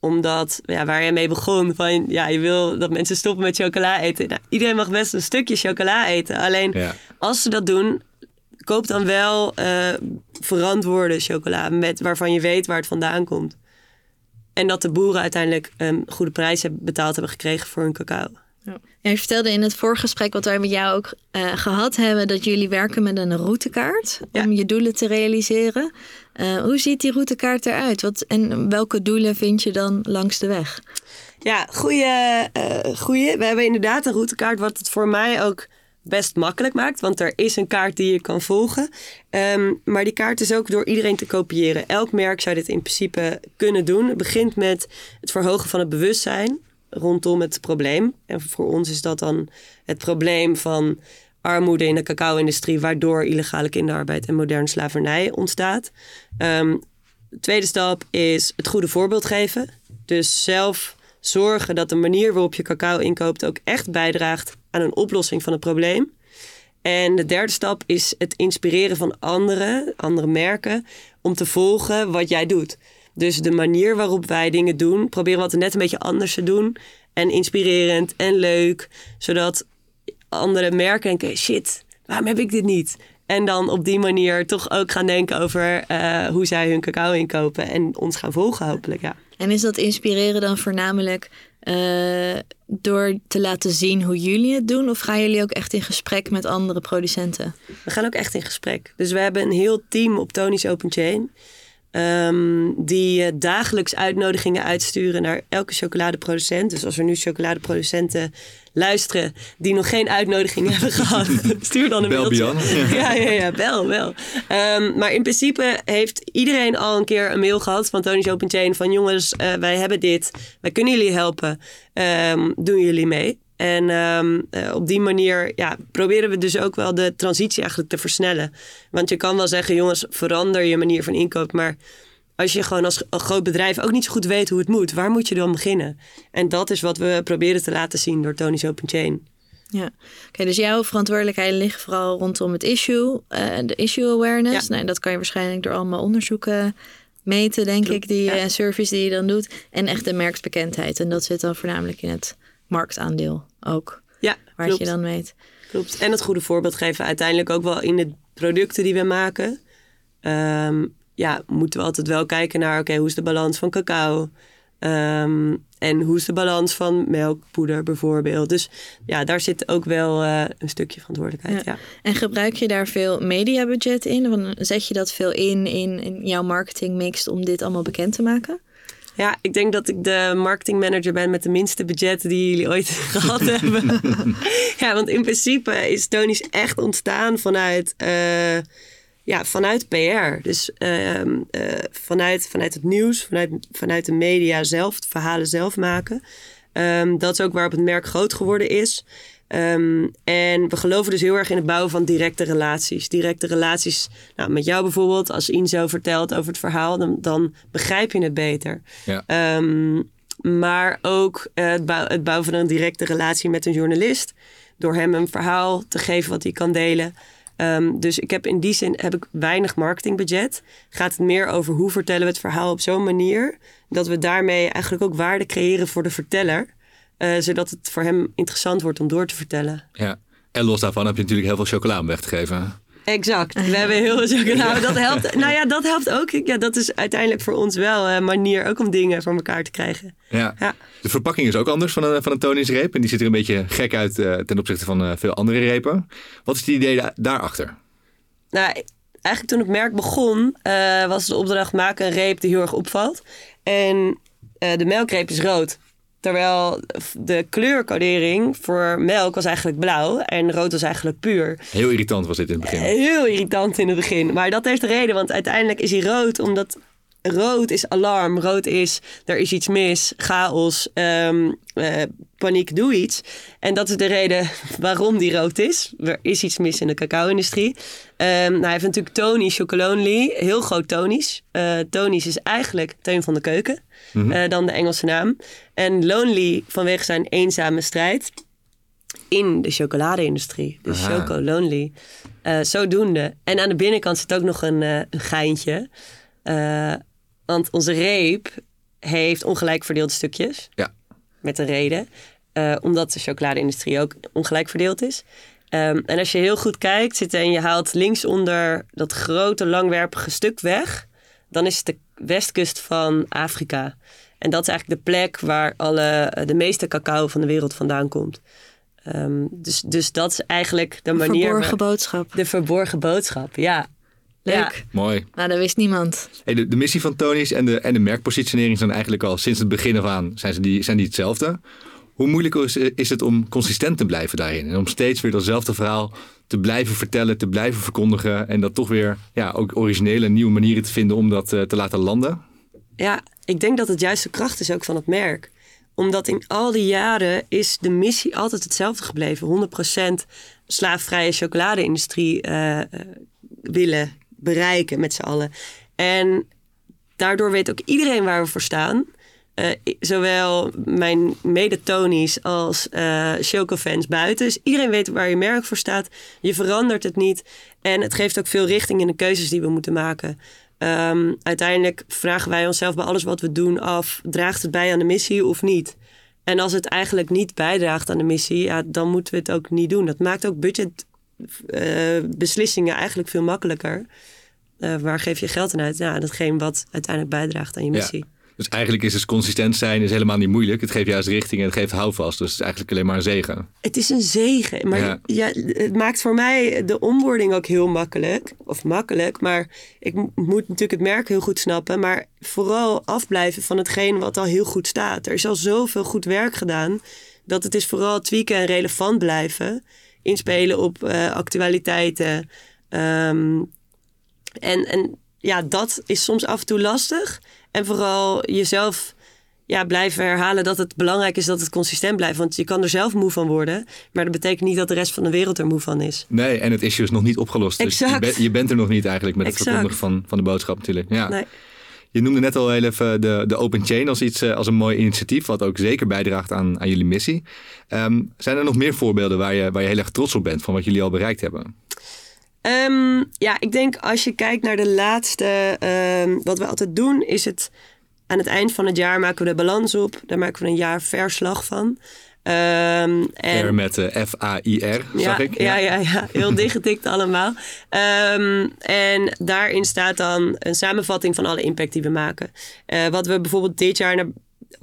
Omdat, ja, waar je mee begon, van ja, je wil dat mensen stoppen met chocola eten. Nou, iedereen mag best een stukje chocola eten. Alleen Ja. als ze dat doen, koop dan wel uh, verantwoorde chocola met, waarvan je weet waar het vandaan komt. En dat de boeren uiteindelijk een um, goede prijs hebben betaald hebben gekregen voor hun cacao. Ja. Je vertelde in het voorgesprek wat wij met jou ook uh, gehad hebben, dat jullie werken met een routekaart om je doelen te realiseren. Uh, hoe ziet die routekaart eruit? Wat, en welke doelen vind je dan langs de weg? Ja, goede. Uh, goeie. We hebben inderdaad een routekaart, wat het voor mij ook best makkelijk maakt. Want er is een kaart die je kan volgen. Um, maar die kaart is ook door iedereen te kopiëren. Elk merk zou dit in principe kunnen doen. Het begint met het verhogen van het bewustzijn rondom het probleem. En voor ons is dat dan het probleem van armoede in de cacao-industrie, waardoor illegale kinderarbeid en moderne slavernij ontstaat. Um, de tweede stap is het goede voorbeeld geven. Dus zelf zorgen dat de manier waarop je cacao inkoopt ook echt bijdraagt aan een oplossing van het probleem. En de derde stap is het inspireren van anderen, andere merken, om te volgen wat jij doet. Dus de manier waarop wij dingen doen, proberen altijd net een beetje anders te doen. En inspirerend en leuk, zodat andere merken denken: shit, waarom heb ik dit niet? En dan op die manier toch ook gaan denken over uh, hoe zij hun cacao inkopen en ons gaan volgen, hopelijk. Ja. En is dat inspireren dan voornamelijk uh, door te laten zien hoe jullie het doen? Of gaan jullie ook echt in gesprek met andere producenten? We gaan ook echt in gesprek. Dus we hebben een heel team op Tony's Open Chain. Um, die uh, dagelijks uitnodigingen uitsturen naar elke chocoladeproducent. Dus als er nu chocoladeproducenten luisteren die nog geen uitnodiging hebben gehad, stuur dan een bel mailtje. ja, ja, ja, bel, bel. Um, maar in principe heeft iedereen al een keer een mail gehad van Tony's Open Chain van jongens, uh, wij hebben dit, wij kunnen jullie helpen, um, doen jullie mee? En um, uh, op die manier ja, proberen we dus ook wel de transitie eigenlijk te versnellen. Want je kan wel zeggen, jongens, verander je manier van inkoop. Maar als je gewoon als groot bedrijf ook niet zo goed weet hoe het moet, waar moet je dan beginnen? En dat is wat we proberen te laten zien door Tony's Open Chain. Ja, oké, okay, dus jouw verantwoordelijkheid ligt vooral rondom het issue, uh, de issue awareness. Ja. Nou, dat kan je waarschijnlijk door allemaal onderzoeken meten, denk Klopt, ik, die ja. uh, service die je dan doet. En echt de merksbekendheid. En dat zit dan voornamelijk in het marktaandeel ook. Ja, waar klopt. je dan weet. Klopt. En het goede voorbeeld geven uiteindelijk ook wel in de producten die we maken. Um, ja, moeten we altijd wel kijken naar, oké, okay, hoe is de balans van cacao? Um, en hoe is de balans van melkpoeder bijvoorbeeld? Dus ja, daar zit ook wel uh, een stukje verantwoordelijkheid. Ja. ja. En gebruik je daar veel mediabudget in? Want zet je dat veel in, in, in jouw marketingmix om dit allemaal bekend te maken? Ja, ik denk dat ik de marketingmanager ben met de minste budget die jullie ooit gehad hebben. ja, want in principe is Tony's echt ontstaan vanuit, uh, ja, vanuit PR. Dus uh, uh, vanuit, vanuit het nieuws, vanuit, vanuit de media zelf, het verhalen zelf maken. Um, dat is ook waarop het merk groot geworden is. Um, en we geloven dus heel erg in het bouwen van directe relaties. Directe relaties nou, met jou bijvoorbeeld. Als Inzo vertelt over het verhaal, dan, dan begrijp je het beter. Ja. Um, maar ook uh, het, bouw, het, bouwen van een directe relatie met een journalist. Door hem een verhaal te geven wat hij kan delen. Um, dus ik heb in die zin heb ik weinig marketingbudget. Gaat het meer over hoe vertellen we het verhaal op zo'n manier... dat we daarmee eigenlijk ook waarde creëren voor de verteller... Uh, zodat het voor hem interessant wordt om door te vertellen. Ja, en los daarvan heb je natuurlijk heel veel chocola om weg te geven. Exact. We hebben heel veel chocola. Ja. Dat helpt. Nou ja, dat helpt ook. Ja, dat is uiteindelijk voor ons wel een manier ook om dingen voor elkaar te krijgen. Ja. ja. De verpakking is ook anders van een, van een Tony's reep. En die ziet er een beetje gek uit uh, ten opzichte van uh, veel andere repen. Wat is het idee da daarachter? Nou, eigenlijk toen het merk begon, uh, was de opdracht maken een reep die heel erg opvalt. En de melkreep is rood. Terwijl de kleurcodering voor melk was eigenlijk blauw en rood was eigenlijk puur. Heel irritant was dit in het begin. Heel irritant in het begin. Maar dat heeft de reden, want uiteindelijk is hij rood omdat rood is alarm. Rood is er is iets mis, chaos, um, uh, paniek, doe iets. En dat is de reden waarom die rood is. Er is iets mis in de cacao-industrie. Um, nou, hij heeft natuurlijk Tony Chocolonely, heel groot Tony's. Uh, Tony's is eigenlijk Teun van de Keuken, mm -hmm. uh, dan de Engelse naam. En Lonely vanwege zijn eenzame strijd in de chocolade-industrie. Dus Aha. Choco Lonely. Zodoende. En aan de binnenkant zit ook nog een, een geintje. Want onze reep heeft ongelijk verdeelde stukjes. Ja. Met een reden. Uh, omdat de chocolade-industrie ook ongelijk verdeeld is. Ehm, en als je heel goed kijkt zit en je haalt linksonder dat grote langwerpige stuk weg, dan is het de westkust van Afrika. En dat is eigenlijk de plek waar alle, de meeste cacao van de wereld vandaan komt. Ehm, dus, dus dat is eigenlijk de manier. Verborgen boodschap. De verborgen boodschap, ja. Leuk. Ja. Mooi. Nou, dat wist niemand. Hey, de, de missie van Tony's en de, en de merkpositionering zijn eigenlijk al sinds het begin af aan zijn, ze die, zijn die hetzelfde. Hoe moeilijk is, is het om consistent te blijven daarin? En om steeds weer datzelfde verhaal te blijven vertellen, te blijven verkondigen. En dat toch weer ja, ook originele nieuwe manieren te vinden om dat eh, te laten landen? Ja, ik denk dat het juist de kracht is ook van het merk. Omdat in al die jaren is de missie altijd hetzelfde gebleven. 100% slaafvrije chocoladeindustrie eh, eh, willen bereiken met z'n allen. En daardoor weet ook iedereen waar we voor staan. Eh, zowel mijn mede-Tony's als eh Choco-fans buiten. Dus iedereen weet waar je merk voor staat. Je verandert het niet. En het geeft ook veel richting in de keuzes die we moeten maken. Ehm, uiteindelijk vragen wij onszelf bij alles wat we doen af... draagt het bij aan de missie of niet? En als het eigenlijk niet bijdraagt aan de missie... Ja, dan moeten we het ook niet doen. Dat maakt ook budgetbeslissingen eigenlijk veel makkelijker. Eh, waar geef je geld aan uit? Ja, datgene wat uiteindelijk bijdraagt aan je Ja. missie. Dus eigenlijk is het consistent zijn is helemaal niet moeilijk. Het geeft juist richting en het geeft houvast. Dus het is eigenlijk alleen maar een zegen. Het is een zegen. Maar Ja. ja. het maakt voor mij de onboarding ook heel makkelijk. Of makkelijk, maar ik mo- moet natuurlijk het merk heel goed snappen. Maar vooral afblijven van hetgeen wat al heel goed staat. Er is al zoveel goed werk gedaan. Dat het is vooral tweaken en relevant blijven. Inspelen op eh, actualiteiten. Ehm, en, en ja, dat is soms af en toe lastig. En vooral jezelf ja, blijven herhalen dat het belangrijk is dat het consistent blijft. Want je kan er zelf moe van worden. Maar dat betekent niet dat de rest van de wereld er moe van is. Nee, en het issue is nog niet opgelost. Dus je, bent- je bent er nog niet eigenlijk met het verkondigen van, van de boodschap natuurlijk. Ja. Nee. Je noemde net al heel even de, de Open Chain als, iets, eh, als een mooi initiatief, wat ook zeker bijdraagt aan, aan jullie missie. Ehm, zijn er nog meer voorbeelden waar je, waar je heel erg trots op bent van wat jullie al bereikt hebben? Ehm, ja, ik denk als je kijkt naar de laatste... ehm, wat we altijd doen is het... Aan het eind van het jaar maken we de balans op. Daar maken we een jaar verslag van. Ehm, en, R met eh, F-A-I-R, zag ik. Ja, ja, ja, heel dichtgetikt allemaal. Ehm, en daarin staat dan een samenvatting van alle impact die we maken. Eh, wat we bijvoorbeeld dit jaar naar,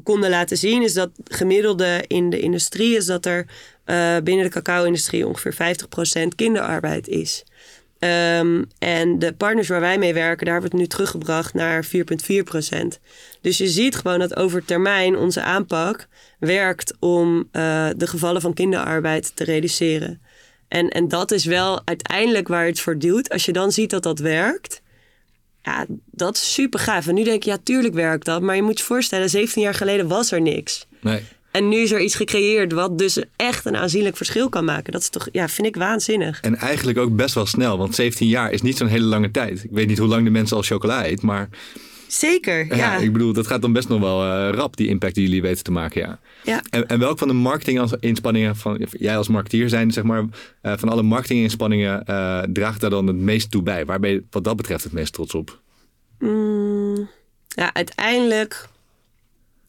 konden laten zien... is dat gemiddelde in de industrie... is dat er eh, binnen de cacao-industrie ongeveer 50% kinderarbeid is. Ehm, en de partners waar wij mee werken, daar we het nu teruggebracht naar 4,4%. Dus je ziet gewoon dat over termijn onze aanpak werkt om eh, de gevallen van kinderarbeid te reduceren. En, en dat is wel uiteindelijk waar het voor duwt. Als je dan ziet dat dat werkt, ja, dat is super gaaf. En nu denk je, ja, tuurlijk werkt dat. Maar je moet je voorstellen, 17 jaar geleden was er niks. Nee. En nu is er iets gecreëerd wat dus echt een aanzienlijk verschil kan maken. Dat is toch, ja, vind ik waanzinnig. En eigenlijk ook best wel snel, want 17 jaar is niet zo'n hele lange tijd. Ik weet niet hoe lang de mensen al chocola eet, maar Zeker, ja. ja. ik bedoel, dat gaat dan best nog wel eh, rap, die impact die jullie weten te maken. Ja. ja. En, en welk van de marketinginspanningen, van, jij als marketeer zijn, zeg maar, eh, van alle marketinginspanningen eh, draagt daar dan het meest toe bij? Waar ben je wat dat betreft het meest trots op? Mm, ja, uiteindelijk,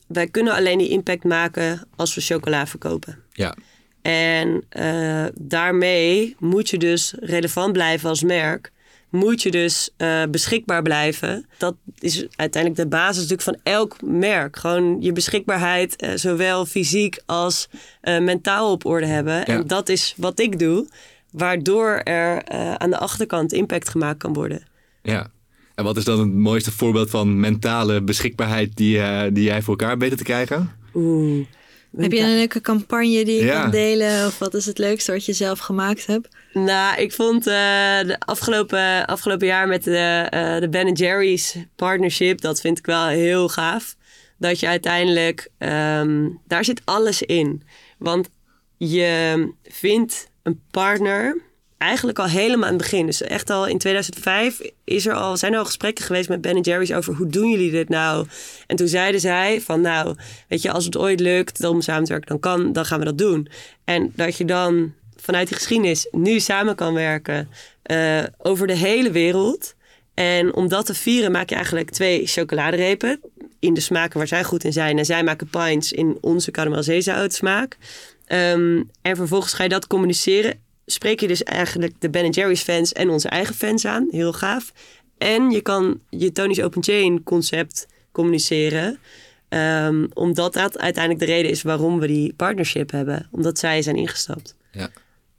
wij kunnen alleen die impact maken als we chocola verkopen. Ja, En eh, daarmee moet je dus relevant blijven als merk. Moet je dus eh, beschikbaar blijven. Dat is uiteindelijk de basis natuurlijk van elk merk. Gewoon je beschikbaarheid, eh, zowel fysiek als mentaal op orde hebben. En dat is wat ik doe, waardoor er aan de achterkant impact gemaakt kan worden. ja. En wat is dan het mooiste voorbeeld van mentale beschikbaarheid die, eh, die jij voor elkaar weet te krijgen? Oeh. Heb je een leuke campagne die je Ja. kan delen? Of wat is het leukste wat je zelf gemaakt hebt? Nou, ik vond eh, de afgelopen, afgelopen jaar met de, eh, de Ben Jerry's partnership, dat vind ik wel heel gaaf. Dat je uiteindelijk, ehm, daar zit alles in. Want je vindt een partner eigenlijk al helemaal aan het begin. Dus echt al in 2005 is er al, zijn er al gesprekken geweest met Ben Jerry's over hoe doen jullie dit nou? En toen zeiden zij van nou, weet je, als het ooit lukt om samen te werken, dan kan, dan gaan we dat doen. En dat je dan vanuit die geschiedenis nu samen kan werken eh, over de hele wereld. En om dat te vieren maak je eigenlijk twee chocoladerepen. In de smaken waar zij goed in zijn. En zij maken pints in onze caramel smaak. Ehm, en vervolgens ga je dat communiceren spreek je dus eigenlijk de Ben Jerry's fans en onze eigen fans aan. Heel gaaf. En je kan je Tony's Open Chain concept communiceren. Ehm, omdat dat uiteindelijk de reden is waarom we die partnership hebben. Omdat zij zijn ingestapt. Ja.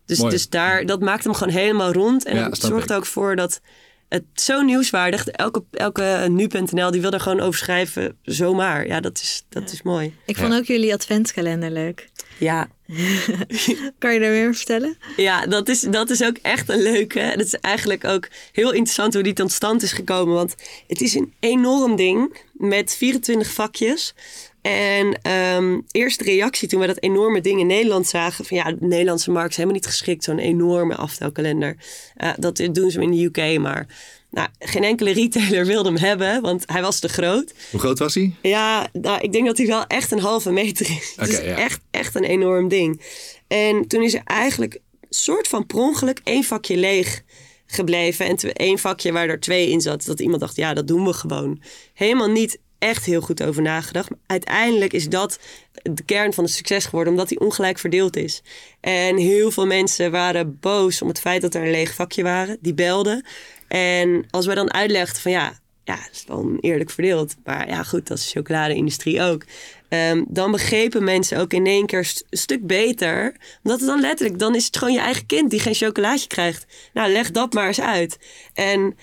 Dus, Mooi. dus daar, dat maakt hem gewoon helemaal rond. En Ja, het zorgt ik. ook voor dat het zo nieuwswaardig... Elke, elke nu.nl die wil er gewoon over schrijven zomaar. Ja, dat is, dat is mooi. Ik vond ook jullie adventskalender leuk. Ja, Kan je daar meer over vertellen? Ja, dat is, dat is ook echt een leuke. Dat is eigenlijk ook heel interessant hoe die tot stand is gekomen. Want het is een enorm ding met 24 vakjes. En ehm eerste reactie toen we dat enorme ding in Nederland zagen... van ja, de Nederlandse markt is helemaal niet geschikt, zo'n enorme aftelkalender. Eh, dat doen ze in de UK, maar nou, geen enkele retailer wilde hem hebben, want hij was te groot. Hoe groot was hij? Ja, nou, ik denk dat hij wel echt een halve meter is. Is ja. echt, echt een enorm ding. En toen is er eigenlijk soort van per ongeluk één vakje leeg gebleven. En één vakje waar er twee in zat. Dat iemand dacht, ja, dat doen we gewoon. Helemaal niet echt heel goed over nagedacht. Maar uiteindelijk is dat de kern van het succes geworden. Omdat die ongelijk verdeeld is. En heel veel mensen waren boos om het feit dat er een leeg vakje waren. Die belden. En als wij dan uitlegden van ja, ja, het is wel eerlijk verdeeld. Maar ja, goed, dat is de chocoladeindustrie ook. Ehm, dan begrepen mensen ook in één keer een stuk beter. Omdat het dan letterlijk, dan is het gewoon je eigen kind die geen chocolaatje krijgt. Nou, leg dat maar eens uit. En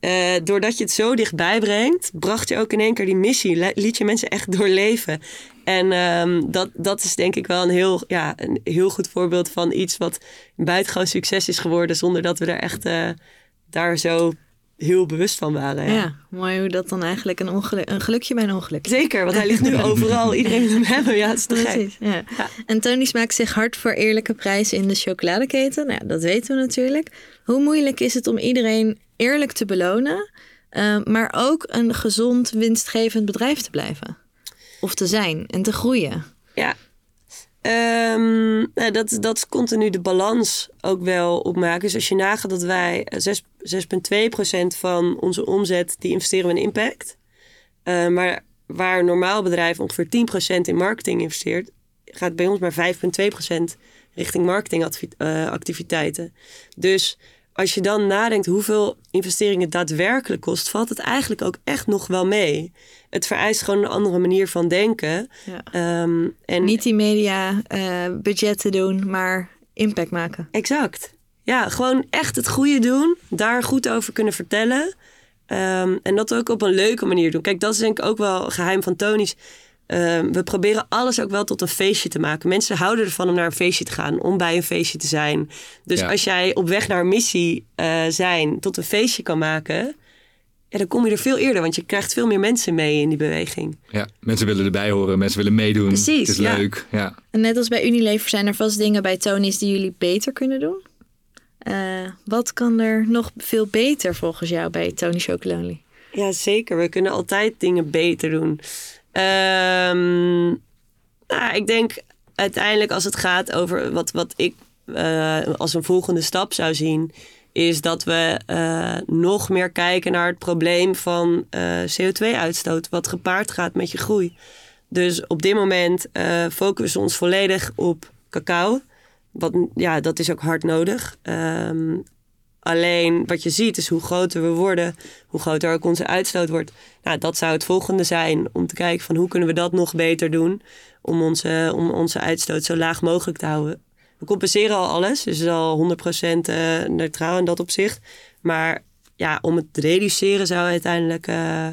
eh, doordat je het zo dichtbij brengt, bracht je ook in één keer die missie. Liet je mensen echt doorleven. En ehm, dat, dat is denk ik wel een heel, ja, een heel goed voorbeeld van iets wat een buitengewoon succes is geworden. Zonder dat we er echt eh, daar zo heel bewust van waren. Ja. mooi hoe dat dan eigenlijk een, ongeluk, een gelukje bij een ongeluk is. Zeker, want hij ligt nu overal. Iedereen wil hem hebben. Ja, het is gek. Precies, ja. Ja. En Tony's maakt zich hard voor eerlijke prijzen in de chocoladeketen. Nou, ja, dat weten we natuurlijk. Hoe moeilijk is het om iedereen eerlijk te belonen, eh, maar ook een gezond, winstgevend bedrijf te blijven? Of te zijn en te groeien? Ja. Nou, dat, dat is continu de balans ook wel opmaken. Dus als je nagaat dat wij eh, zes- 6,2% van onze omzet, die investeren we in impact. Eh, maar waar een normaal bedrijf ongeveer 10% in marketing investeert, gaat bij ons maar 5,2% richting marketingactiviteiten. Dus als je dan nadenkt hoeveel investeringen daadwerkelijk kost, valt het eigenlijk ook echt nog wel mee. Het vereist gewoon een andere manier van denken. Ja. Ehm, en Niet die media eh, budgetten doen, maar impact maken. Exact. Ja, gewoon echt het goede doen. Daar goed over kunnen vertellen. Ehm, en dat ook op een leuke manier doen. Kijk, dat is denk ik ook wel geheim van Tony's. Ehm, we proberen alles ook wel tot een feestje te maken. Mensen houden ervan om naar een feestje te gaan, om bij een feestje te zijn. Dus Ja. als jij op weg naar een missie eh, zijn tot een feestje kan maken, ja, dan kom je er veel eerder, want je krijgt veel meer mensen mee in die beweging. Ja, mensen willen erbij horen, mensen willen meedoen. Precies, Het is ja. leuk. Ja. En net als bij Unilever zijn er vast dingen bij Tony's die jullie beter kunnen doen. Eh, wat kan er nog veel beter volgens jou bij Tony Chocolonely? Ja, zeker. We kunnen altijd dingen beter doen. Ehm, nou, ik denk uiteindelijk als het gaat over wat, wat ik eh, als een volgende stap zou zien, is dat we eh, nog meer kijken naar het probleem van eh, CO2-uitstoot, wat gepaard gaat met je groei. Dus op dit moment focussen we ons volledig op cacao. Wat, ja, dat is ook hard nodig. Ehm, Alleen wat je ziet is hoe groter we worden, hoe groter ook onze uitstoot wordt. Nou, dat zou het volgende zijn om te kijken van hoe kunnen we dat nog beter doen om onze, om onze uitstoot zo laag mogelijk te houden. We compenseren al alles, dus is al 100% eh, neutraal in dat opzicht. Maar ja, om het te reduceren zou uiteindelijk, eh,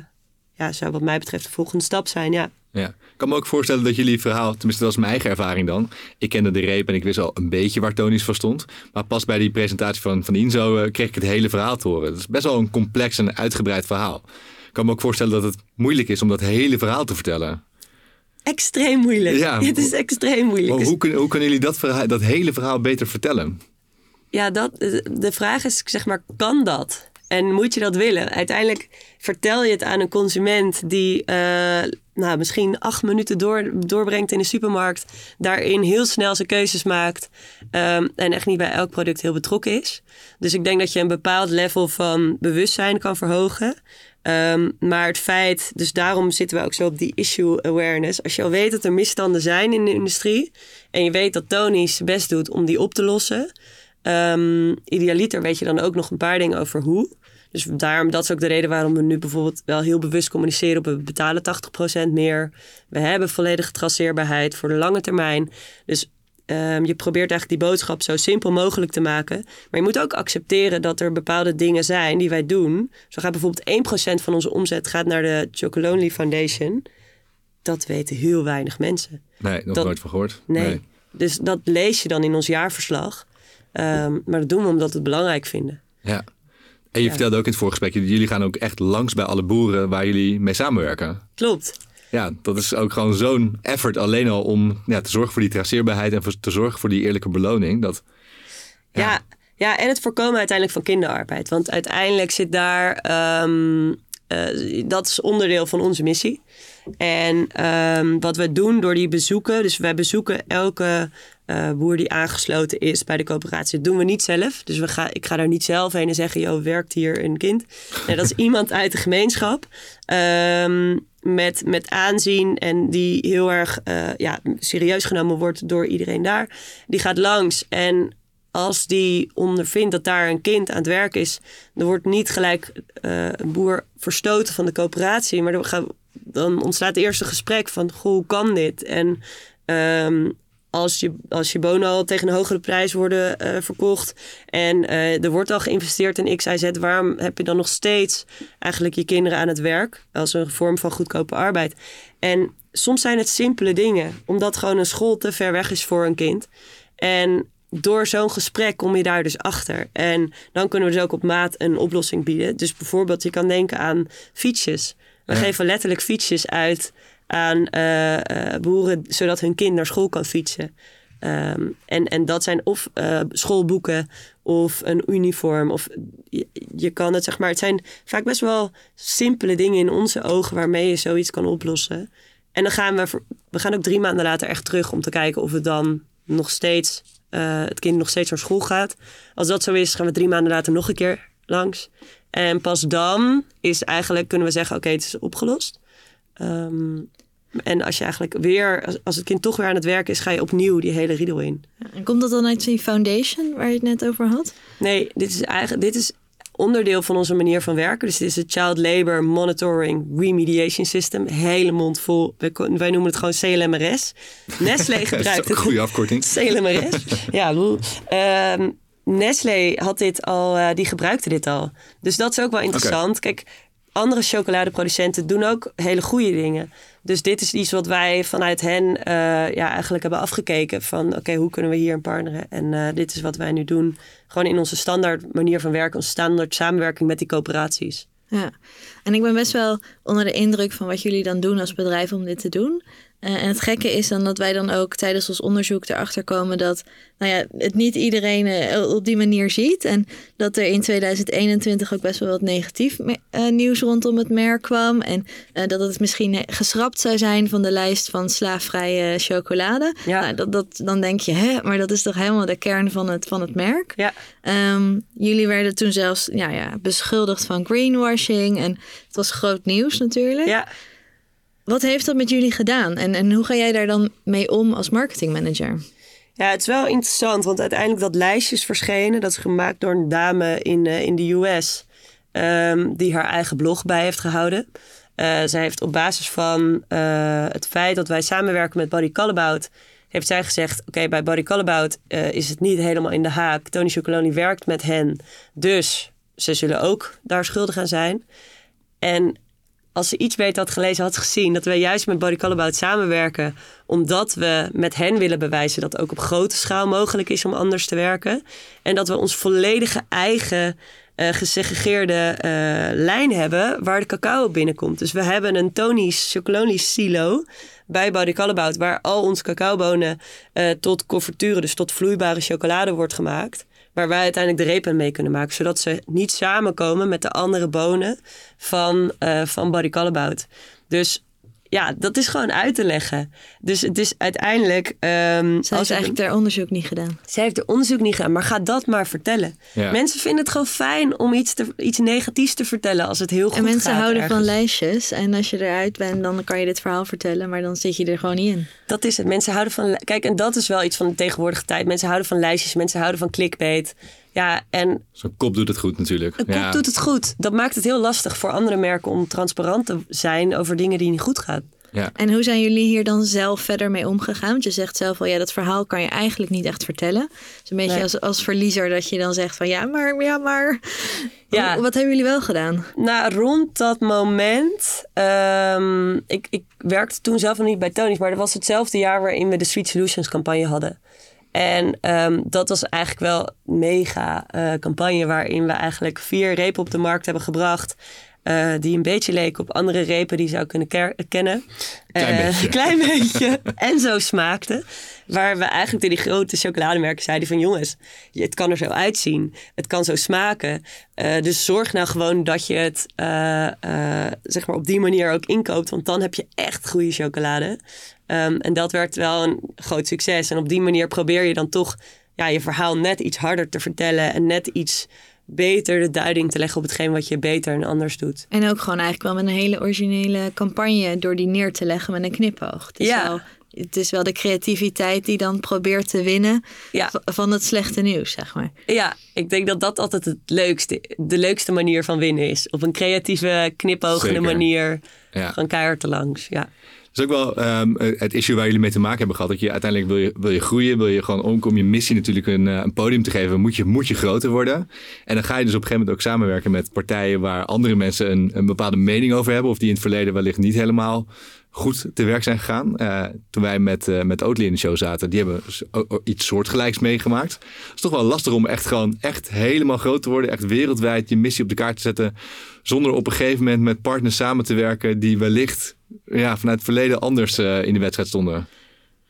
ja, zou wat mij betreft de volgende stap zijn. Ja. Ja. Ik kan me ook voorstellen dat jullie verhaal, tenminste dat was mijn eigen ervaring dan. Ik kende de reep en ik wist al een beetje waar Tony's voor stond. Maar pas bij die presentatie van, van Inzo eh, kreeg ik het hele verhaal te horen. Het is best wel een complex en uitgebreid verhaal. Ik kan me ook voorstellen dat het moeilijk is om dat hele verhaal te vertellen. Extreem moeilijk. Ja. Het is extreem moeilijk. Maar hoe, kunnen, hoe kunnen jullie dat, verhaal, dat hele verhaal beter vertellen? Ja, dat, de vraag is, zeg maar, kan dat? En moet je dat willen? Uiteindelijk vertel je het aan een consument die eh, nou, misschien acht minuten door, doorbrengt in de supermarkt, daarin heel snel zijn keuzes maakt ehm, en echt niet bij elk product heel betrokken is. Dus ik denk dat je een bepaald level van bewustzijn kan verhogen. Ehm, maar het feit, dus daarom zitten we ook zo op die issue awareness. Als je al weet dat er misstanden zijn in de industrie en je weet dat Tony zijn best doet om die op te lossen, Ehm, idealiter weet je dan ook nog een paar dingen over hoe. Dus daarom, dat is ook de reden waarom we nu bijvoorbeeld wel heel bewust communiceren op we betalen 80% meer. We hebben volledige traceerbaarheid voor de lange termijn. Dus ehm, je probeert eigenlijk die boodschap zo simpel mogelijk te maken. Maar je moet ook accepteren dat er bepaalde dingen zijn die wij doen. Zo gaat bijvoorbeeld 1% van onze omzet gaat naar de Chocolonely Foundation. Dat weten heel weinig mensen. Nee, nog Dat- nooit van gehoord. Nee. Dus dat lees je dan in ons jaarverslag. Ehm, maar dat doen we omdat we het belangrijk vinden. Ja. En je Ja. vertelde ook in het voorgesprek, jullie gaan ook echt langs bij alle boeren waar jullie mee samenwerken. Klopt. Ja, dat is ook gewoon zo'n effort alleen al om ja, te zorgen voor die traceerbaarheid en voor- te zorgen voor die eerlijke beloning. Dat, Ja. Ja. ja, en het voorkomen uiteindelijk van kinderarbeid. Want uiteindelijk zit daar. ehm, eh, dat is onderdeel van onze missie. En ehm, wat we doen door die bezoeken. Dus wij bezoeken elke eh, boer die aangesloten is bij de coöperatie. Dat doen we niet zelf. Dus we ga, ik ga daar niet zelf heen en zeggen: joh, werkt hier een kind? Nee, dat is iemand uit de gemeenschap. ehm, met, met aanzien en die heel erg eh, ja, serieus genomen wordt door iedereen daar. Die gaat langs en als die ondervindt dat daar een kind aan het werk is, dan wordt niet gelijk eh, een boer verstoten van de coöperatie. Maar dan, gaan, dan ontstaat het eerste gesprek van, goh, hoe kan dit? En ehm, als, je, als je bonen al tegen een hogere prijs worden eh, verkocht en eh, er wordt al geïnvesteerd in X, Y, Z, waarom heb je dan nog steeds eigenlijk je kinderen aan het werk als een vorm van goedkope arbeid? En soms zijn het simpele dingen, omdat gewoon een school te ver weg is voor een kind. En door zo'n gesprek kom je daar dus achter. En dan kunnen we dus ook op maat een oplossing bieden. Dus bijvoorbeeld, je kan denken aan fietsjes. We Ja. geven letterlijk fietsjes uit aan eh, eh, boeren, zodat hun kind naar school kan fietsen. Ehm, en, en dat zijn of eh, schoolboeken of een uniform. Of je, je kan het, zeg maar, het zijn vaak best wel simpele dingen in onze ogen waarmee je zoiets kan oplossen. En dan gaan we, we gaan ook drie maanden later echt terug om te kijken of het dan nog steeds, het kind nog steeds naar school gaat. Als dat zo is, gaan we drie maanden later nog een keer langs. En pas dan is eigenlijk, kunnen we zeggen, oké, het is opgelost. Ehm, en als je eigenlijk weer, als- het kind toch weer aan het werken is, ga je opnieuw die hele riedel in. En komt dat dan uit die foundation waar je het net over had? Nee, dit is eigenlijk dit is onderdeel van onze manier van werken. Dus dit is het Child Labor Monitoring Remediation System. Hele mond vol. Wij, noemen het gewoon CLMRS. Nestlé dat is gebruikt het. goede afkorting. CLMRS. ja, lol. Ehm, Nestlé had dit al, eh, die gebruikte dit al. Dus dat is ook wel interessant. Kijk, andere chocoladeproducenten doen ook hele goede dingen. Dus dit is iets wat wij vanuit hen eh, ja, eigenlijk hebben afgekeken. Van oké, hoe kunnen we hier een partneren? En eh, dit is wat wij nu doen. Gewoon in onze standaard manier van werken. Onze standaard samenwerking met die coöperaties. Ja, en ik ben best wel onder de indruk van wat jullie dan doen als bedrijf om dit te doen. Eh, en het gekke is dan dat wij dan ook tijdens ons onderzoek erachter komen dat nou ja, het niet iedereen eh, op die manier ziet. En dat er in 2021 ook best wel wat negatief eh, nieuws rondom het merk kwam. En dat het misschien geschrapt zou zijn van de lijst van slaafvrije chocolade. Ja. Nou, dat, dat, dan denk je, hè, maar dat is toch helemaal de kern van het, van het merk. Ja, Ehm, jullie werden toen zelfs ja, ja, beschuldigd van greenwashing. En het was groot nieuws natuurlijk. ja. Wat heeft dat met jullie gedaan? En, en hoe ga jij daar dan mee om als marketingmanager? Ja, het is wel interessant, want uiteindelijk dat lijstje is verschenen. Dat is gemaakt door een dame in, eh, in de US, ehm, die haar eigen blog bij heeft gehouden. Eh, zij heeft op basis van eh, het feit dat wij samenwerken met Body Callebout, heeft zij gezegd: Oké, bij Body Callebout eh, is het niet helemaal in de haak. Tony Chocoloni werkt met hen, dus ze zullen ook daar schuldig aan zijn. En als ze iets beter had gelezen, had gezien dat wij juist met Body samenwerken. Omdat we met hen willen bewijzen dat ook op grote schaal mogelijk is om anders te werken. En dat we ons volledige eigen eh gesegregeerde eh, lijn hebben waar de cacao binnenkomt. Dus we hebben een Tony's Chocolonely silo bij Body waar al onze cacaobonen eh, tot confituren, dus tot vloeibare chocolade wordt gemaakt. Waar wij uiteindelijk de repen mee kunnen maken. Zodat ze niet samenkomen met de andere bonen van, eh van Body Callebout. Dus ja, dat is gewoon uit te leggen. Dus het is uiteindelijk. ehm, Zij als heeft eigenlijk haar onderzoek niet gedaan. zij heeft er onderzoek niet gedaan, maar ga dat maar vertellen. Ja. Mensen vinden het gewoon fijn om iets, te, iets negatiefs te vertellen als het heel goed En mensen gaat houden van lijstjes. En als je eruit bent, dan kan je dit verhaal vertellen. Maar dan zit je er gewoon niet in. Dat is het. Mensen houden van. Kijk, en dat is wel iets van de tegenwoordige tijd. Mensen houden van lijstjes, mensen houden van clickbait. Ja, en Zo'n kop doet het goed natuurlijk. een kop ja. doet het goed. Dat maakt het heel lastig voor andere merken om transparant te zijn over dingen die niet goed gaan. Ja. En hoe zijn jullie hier dan zelf verder mee omgegaan? Want je zegt zelf al, ja, dat verhaal kan je eigenlijk niet echt vertellen. Dus een beetje Nee. als, als verliezer dat je dan zegt van, ja, maar, ja, maar. Ja. Hoe- Wat hebben jullie wel gedaan? Nou, rond dat moment. ehm, ik, ik werkte toen zelf nog niet bij Tony's, maar dat was hetzelfde jaar waarin we de Sweet Solutions campagne hadden. En ehm, dat was eigenlijk wel een mega eh, campagne waarin we eigenlijk vier repen op de markt hebben gebracht. eh, die een beetje leken op andere repen die je zou kunnen kennen. Klein Eh, beetje. klein beetje. en zo smaakten. Waar we eigenlijk tegen die grote chocolademerken zeiden van... jongens, het kan er zo uitzien. Het kan zo smaken. Eh, dus zorg nou gewoon dat je het eh, eh, zeg maar op die manier ook inkoopt. Want dan heb je echt goede chocolade. Ehm, en dat werd wel een groot succes. En op die manier probeer je dan toch ja, je verhaal net iets harder te vertellen. En net iets beter de duiding te leggen op hetgeen wat je beter en anders doet. En ook gewoon eigenlijk wel met een hele originele campagne door die neer te leggen met een knipoog. Het is, Ja. wel, het is wel de creativiteit die dan probeert te winnen Ja. van het slechte nieuws, zeg maar. Ja, ik denk dat dat altijd het leukste, de leukste manier van winnen is. Op een creatieve, knipogende Zeker. manier. Ja. Gewoon keihard te langs. Ja. Dat is ook wel ehm, het issue waar jullie mee te maken hebben gehad. Dat je uiteindelijk wil je, wil je groeien, wil je gewoon om je missie natuurlijk een, eh, een podium te geven, moet je, moet je groter worden. En dan ga je dus op een gegeven moment ook samenwerken met partijen waar andere mensen een, een bepaalde mening over hebben. Of die in het verleden wellicht niet helemaal goed te werk zijn gegaan. Eh, toen wij met, eh met Oatly in de show zaten, die hebben iets soortgelijks meegemaakt. Het is toch wel lastig om echt gewoon echt helemaal groot te worden. Echt wereldwijd je missie op de kaart te zetten. Zonder op een gegeven moment met partners samen te werken die wellicht ja, vanuit het verleden anders eh, in de wedstrijd stonden.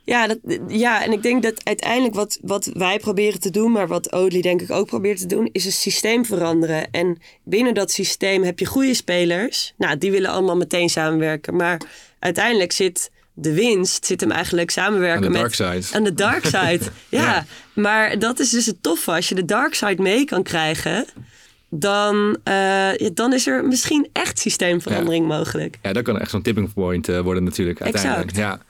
Ja, dat, ja, en ik denk dat uiteindelijk wat, wat wij proberen te doen, maar wat Oatly denk ik ook probeert te doen, is een systeem veranderen. En binnen dat systeem heb je goede spelers. Nou, die willen allemaal meteen samenwerken. Maar uiteindelijk zit de winst, zit hem eigenlijk samenwerken Aan de met... dark side. Aan de dark side, ja. Ja. Maar dat is dus het toffe. Als je de dark side mee kan krijgen, dan, eh, dan is er misschien echt systeemverandering mogelijk. Ja, dat kan echt zo'n tipping point eh, worden natuurlijk uiteindelijk. Exact. Ja.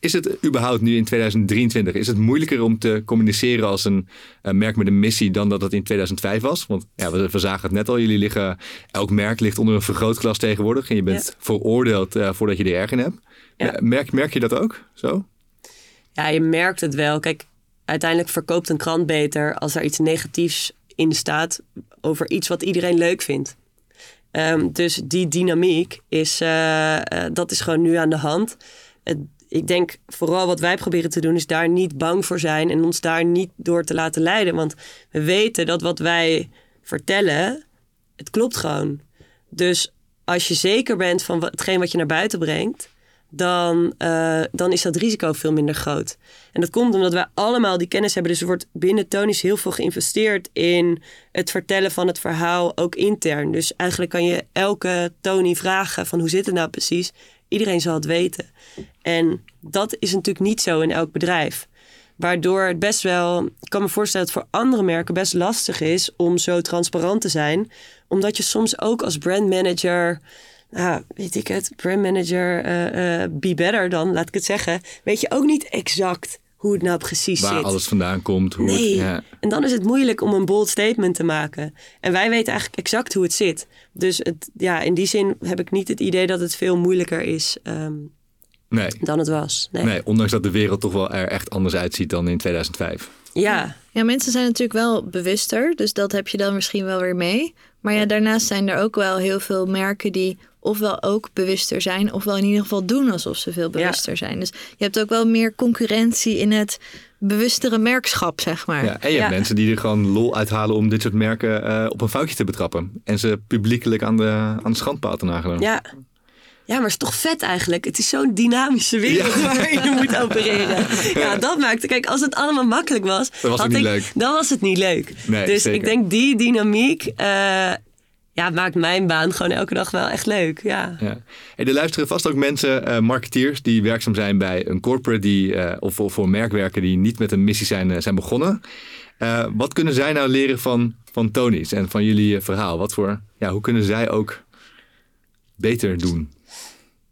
Is het überhaupt nu in 2023, is het moeilijker om te communiceren als een eh, merk met een missie dan dat het in 2005 was? Want ja, we, we zagen het net al, jullie liggen, elk merk ligt onder een vergrootglas tegenwoordig en je bent Ja. veroordeeld eh, voordat je er erg in hebt. Ja. Merk, merk je dat ook zo? Ja, je merkt het wel. Kijk, uiteindelijk verkoopt een krant beter als er iets negatiefs in staat over iets wat iedereen leuk vindt. Ehm, dus die dynamiek is, eh, dat is gewoon nu aan de hand. Het, ik denk vooral wat wij proberen te doen is daar niet bang voor zijn en ons daar niet door te laten leiden. Want we weten dat wat wij vertellen, het klopt gewoon. Dus als je zeker bent van hetgeen wat je naar buiten brengt, dan, eh, dan is dat risico veel minder groot. En dat komt omdat wij allemaal die kennis hebben. Dus er wordt binnen Tony's heel veel geïnvesteerd in het vertellen van het verhaal, ook intern. Dus eigenlijk kan je elke Tony vragen van hoe zit het nou precies? Iedereen zal het weten. En dat is natuurlijk niet zo in elk bedrijf. Waardoor het best wel, ik kan me voorstellen dat het voor andere merken best lastig is om zo transparant te zijn. Omdat je soms ook als brandmanager, nou, weet ik het, brandmanager, eh eh be better dan, laat ik het zeggen. Weet je ook niet exact hoe het nou precies Waar zit. alles vandaan komt. Hoe het- ja. En dan is het moeilijk om een bold statement te maken. En wij weten eigenlijk exact hoe het zit. Dus het, ja, in die zin heb ik niet het idee dat het veel moeilijker is ehm, nee. dan het was. Nee. nee, ondanks dat de wereld toch wel er echt anders uitziet dan in 2005. Ja, Ja, mensen zijn natuurlijk wel bewuster, dus dat heb je dan misschien wel weer mee. Maar ja, daarnaast zijn er ook wel heel veel merken die ofwel ook bewuster zijn, ofwel in ieder geval doen alsof ze veel bewuster zijn. Dus je hebt ook wel meer concurrentie in het bewustere merkschap, zeg maar. Ja, en je hebt mensen die er gewoon lol uithalen om dit soort merken eh, op een foutje te betrappen. En ze publiekelijk aan de, aan de schandpaal te nagelen. ja. Ja, maar het is toch vet eigenlijk. Het is zo'n dynamische wereld Ja. waarin je moet opereren. Ja. dat maakt... Kijk, als het allemaal makkelijk was... Dan was het niet ik- leuk. Dan was het niet leuk. Nee, dus zeker. ik denk die dynamiek... eh, ja, maakt mijn baan gewoon elke dag wel echt leuk. Ja. Ja. En er luisteren vast ook mensen, eh, marketeers, die werkzaam zijn bij een corporate die, eh, of, of voor merkwerken die niet met een missie zijn, eh, zijn begonnen. Wat kunnen zij nou leren van, van Tony's en van jullie verhaal? Wat voor, ja, hoe kunnen zij ook beter doen?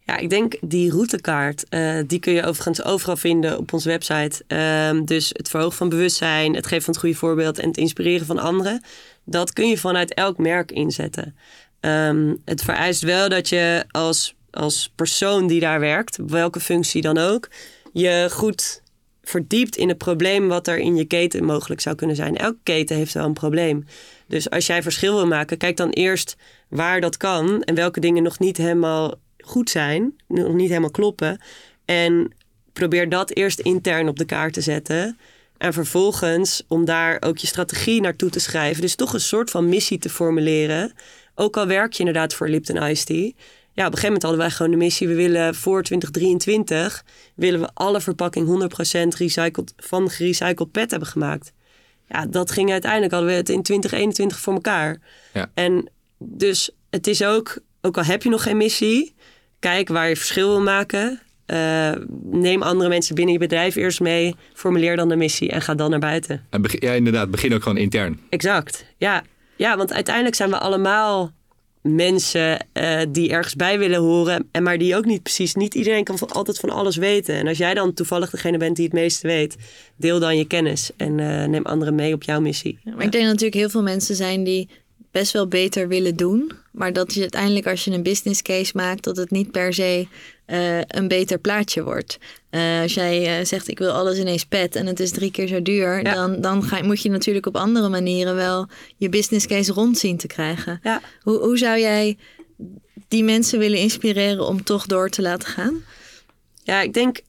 Ja, ik denk die routekaart, die kun je overigens overal vinden op onze website. Ehm, dus het verhogen van bewustzijn, het geven van het goede voorbeeld en het inspireren van anderen. Dat kun je vanuit elk merk inzetten. Ehm, het vereist wel dat je als, als persoon die daar werkt, welke functie dan ook, je goed verdiept in het probleem wat er in je keten mogelijk zou kunnen zijn. Elke keten heeft wel een probleem. Dus als jij verschil wil maken, kijk dan eerst waar dat kan en welke dingen nog niet helemaal goed zijn, nog niet helemaal kloppen. En probeer dat eerst intern op de kaart te zetten. En vervolgens om daar ook je strategie naartoe te schrijven. Dus toch een soort van missie te formuleren. Ook al werk je inderdaad voor Lipton Ice Tea. Ja, op een gegeven moment hadden wij gewoon de missie. We willen voor 2023 willen we alle verpakking 100% recycled, van gerecycled pet hebben gemaakt. Ja, dat ging uiteindelijk hadden we het in 2021 voor elkaar. Ja. En dus het is ook, ook al heb je nog geen missie, kijk waar je verschil wil maken. Eh, neem andere mensen binnen je bedrijf eerst mee. Formuleer dan de missie en ga dan naar buiten. En begin, ja, inderdaad, begin ook gewoon intern. Exact. Ja, ja want uiteindelijk zijn we allemaal mensen eh, die ergens bij willen horen. En maar die ook niet precies. Niet iedereen kan van, altijd van alles weten. En als jij dan toevallig degene bent die het meeste weet, deel dan je kennis en eh, neem anderen mee op jouw missie. Maar ik denk dat natuurlijk heel veel mensen zijn die best wel beter willen doen. Maar dat je uiteindelijk als je een business case maakt, dat het niet per se eh, een beter plaatje wordt. Eh, als jij eh, zegt ik wil alles ineens pet en het is drie keer zo duur, Ja. dan, dan ga, moet je natuurlijk op andere manieren wel je business case rond zien te krijgen. Ja. Hoe, hoe zou jij die mensen willen inspireren om toch door te laten gaan? Ja, ik denk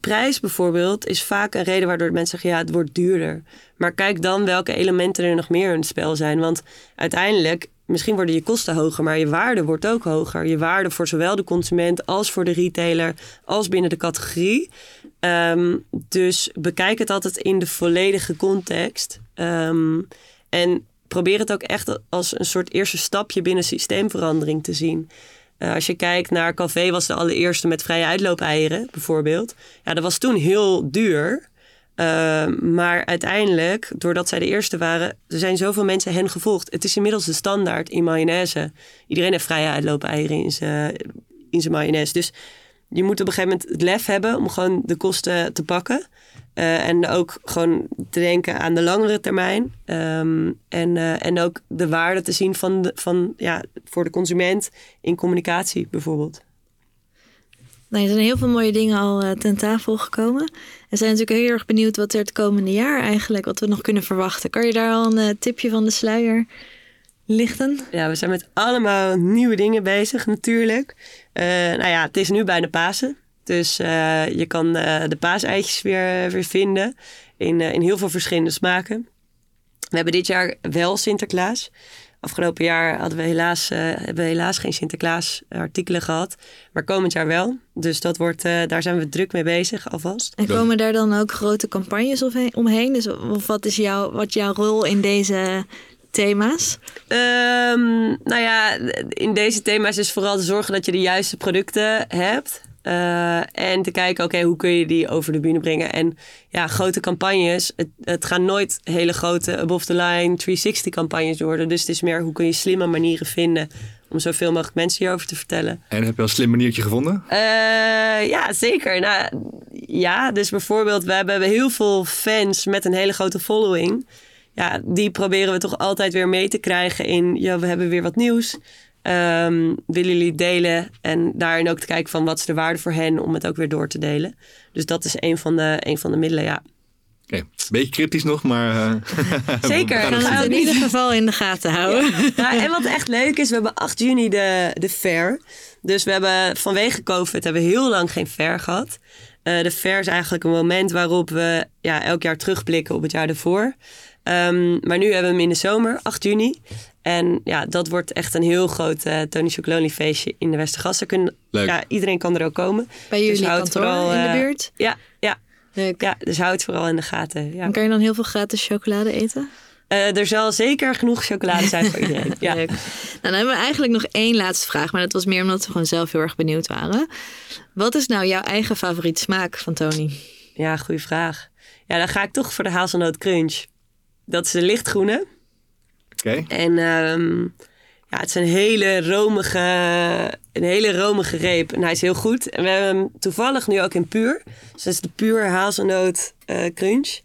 prijs bijvoorbeeld is vaak een reden waardoor mensen zeggen ja, het wordt duurder. Maar kijk dan welke elementen er nog meer in het spel zijn. Want uiteindelijk, misschien worden je kosten hoger, maar je waarde wordt ook hoger. Je waarde voor zowel de consument als voor de retailer, als binnen de categorie. Ehm, dus bekijk het altijd in de volledige context. Ehm, en probeer het ook echt als een soort eerste stapje binnen systeemverandering te zien. Eh, als je kijkt naar Café was de allereerste met vrije uitloopeieren bijvoorbeeld. Ja, dat was toen heel duur. Uh, maar uiteindelijk, doordat zij de eerste waren, er zijn zoveel mensen hen gevolgd. Het is inmiddels de standaard in mayonaise. Iedereen heeft vrije uitloopeieren in zijn, in zijn mayonaise. Dus je moet op een gegeven moment het lef hebben om gewoon de kosten te pakken. Uh, en ook gewoon te denken aan de langere termijn. Um, en, uh, en ook de waarde te zien van, van, ja, voor de consument in communicatie bijvoorbeeld. Er zijn heel veel mooie dingen al uh, ten tafel gekomen. We zijn natuurlijk heel erg benieuwd wat er het komende jaar eigenlijk, wat we nog kunnen verwachten. Kan je daar al een tipje van de sluier lichten? Ja, we zijn met allemaal nieuwe dingen bezig natuurlijk. Uh, nou ja, het is nu bijna Pasen. Dus je kan de paaseitjes weer, weer vinden in, in heel veel verschillende smaken. We hebben dit jaar wel Sinterklaas. Afgelopen jaar hadden we helaas, hebben we helaas geen Sinterklaas artikelen gehad. Maar komend jaar wel. Dus dat wordt, daar zijn we druk mee bezig alvast. En komen daar dan ook grote campagnes omheen? Dus of wat is jouw, wat jouw rol in deze thema's? Um, nou ja, in deze thema's is vooral te zorgen dat je de juiste producten hebt. Uh, en te kijken, oké, okay, hoe kun je die over de bühne brengen? En ja, grote campagnes, het, het gaan nooit hele grote above the line 360 campagnes worden. Dus het is meer, hoe kun je slimme manieren vinden om zoveel mogelijk mensen hierover te vertellen. En heb je al een slim maniertje gevonden? Uh, ja, zeker. Nou, ja, dus bijvoorbeeld, we hebben heel veel fans met een hele grote following. Ja, die proberen we toch altijd weer mee te krijgen in, ja, we hebben weer wat nieuws. Um, willen jullie delen en daarin ook te kijken van wat is de waarde voor hen om het ook weer door te delen. Dus dat is een van de, een van de middelen, ja. Oké, okay. beetje cryptisch nog, maar... Uh, Zeker. We gaan het in ieder geval in de gaten houden. Ja. En wat echt leuk is, we hebben 8 juni de, de fair. Dus we hebben vanwege COVID hebben we heel lang geen fair gehad. Uh, de fair is eigenlijk een moment waarop we ja, elk jaar terugblikken op het jaar ervoor. Um, maar nu hebben we hem in de zomer, 8 juni. En ja, dat wordt echt een heel groot uh, Tony Chocolonely feestje in de Westergassen. Kunnen, Leuk. Ja, iedereen kan er ook komen. Bij jullie dus kantoor vooral, in de buurt? Uh, ja, ja. Leuk. ja, dus houd het vooral in de gaten. Ja. En kan je dan heel veel gratis chocolade eten? Eh, er zal zeker genoeg chocolade zijn voor iedereen. Ja. Leuk. Nou, dan hebben we eigenlijk nog één laatste vraag. Maar dat was meer omdat we gewoon zelf heel erg benieuwd waren. Wat is nou jouw eigen favoriete smaak van Tony? ja, goede vraag. Ja, dan ga ik toch voor de hazelnoot crunch. Dat is de lichtgroene. Oké. En ehm, ja, het is een hele romige, een hele romige reep. En hij is heel goed. En we hebben hem toevallig nu ook in puur. Dus dat is de puur hazelnoot eh, crunch.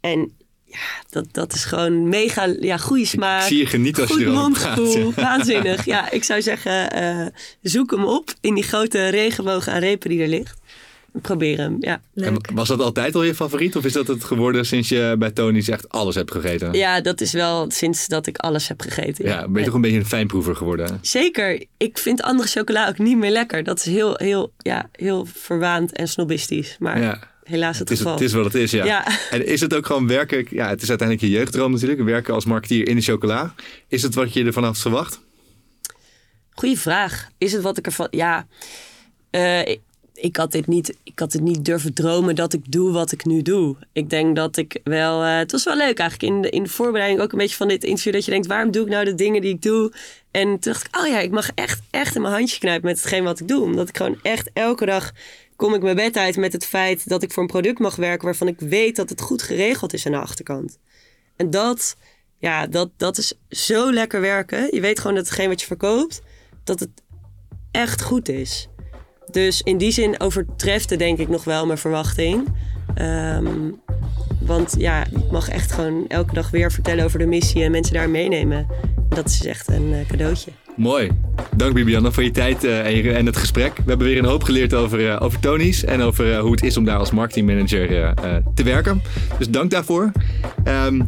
En ja, dat, dat is gewoon mega ja, goede smaak. zie je genieten als je mondgevoel. ja. Waanzinnig. Ja, ik zou zeggen, eh, zoek hem op in die grote regenboog aan repen die er ligt. Probeer hem, ja. En Leuk. was dat altijd al je favoriet? Of is dat het geworden sinds je bij Tony's echt alles hebt gegeten? Ja, dat is wel sinds dat ik alles heb gegeten. Ja, ben je toch een beetje een fijnproever geworden? Zeker. Ik vind andere chocola ook niet meer lekker. Dat is heel, heel, ja, heel verwaand en snobistisch. Maar Ja. helaas het, Het is, geval. het is wat het is, ja. Ja. En is het ook gewoon werken... Ja, het is uiteindelijk je jeugddroom natuurlijk. Werken als marketeer in de chocola. Is het wat je ervan had verwacht? Goeie vraag. Is het wat ik ervan... Ja, eh, ik, ik had dit niet, ik had dit niet durven dromen dat ik doe wat ik nu doe. Ik denk dat ik wel... eh, het was wel leuk eigenlijk in de, in de voorbereiding ook een beetje van dit interview. Dat je denkt, waarom doe ik nou de dingen die ik doe? En toen dacht ik, oh ja, ik mag echt, echt in mijn handje knijpen met hetgeen wat ik doe. Omdat ik gewoon echt elke dag kom ik mijn bed uit met het feit dat ik voor een product mag werken... waarvan ik weet dat het goed geregeld is aan de achterkant. En dat, ja, dat, dat is zo lekker werken. Je weet gewoon dat hetgeen wat je verkoopt, dat het echt goed is. Dus in die zin overtreft het denk ik nog wel mijn verwachting. Ehm, want ja, ik mag echt gewoon elke dag weer vertellen over de missie en mensen daar meenemen. Dat is echt een eh, cadeautje. Mooi. Dank Bibiana voor je tijd eh, en, het gesprek. We hebben weer een hoop geleerd over, eh, over Tony's en over hoe het is om daar als marketingmanager te werken. Dus dank daarvoor. Ehm,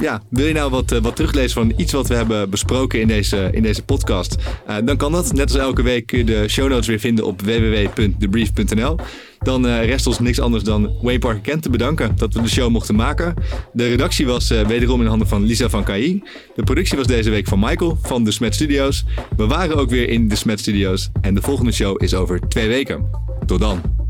ja, wil je nou wat, eh, wat teruglezen van iets wat we hebben besproken in deze, in deze podcast? Eh, dan kan dat. Net als elke week kun je de show notes weer vinden op www.debrief.nl. Dan eh, rest ons niks anders dan Wayne Parker Kent te bedanken dat we de show mochten maken. De redactie was wederom in handen van Lisa van KI. De productie was deze week van Michael van de Smet Studios. We waren ook weer in de Smet Studios. En de volgende show is over twee weken. Tot dan.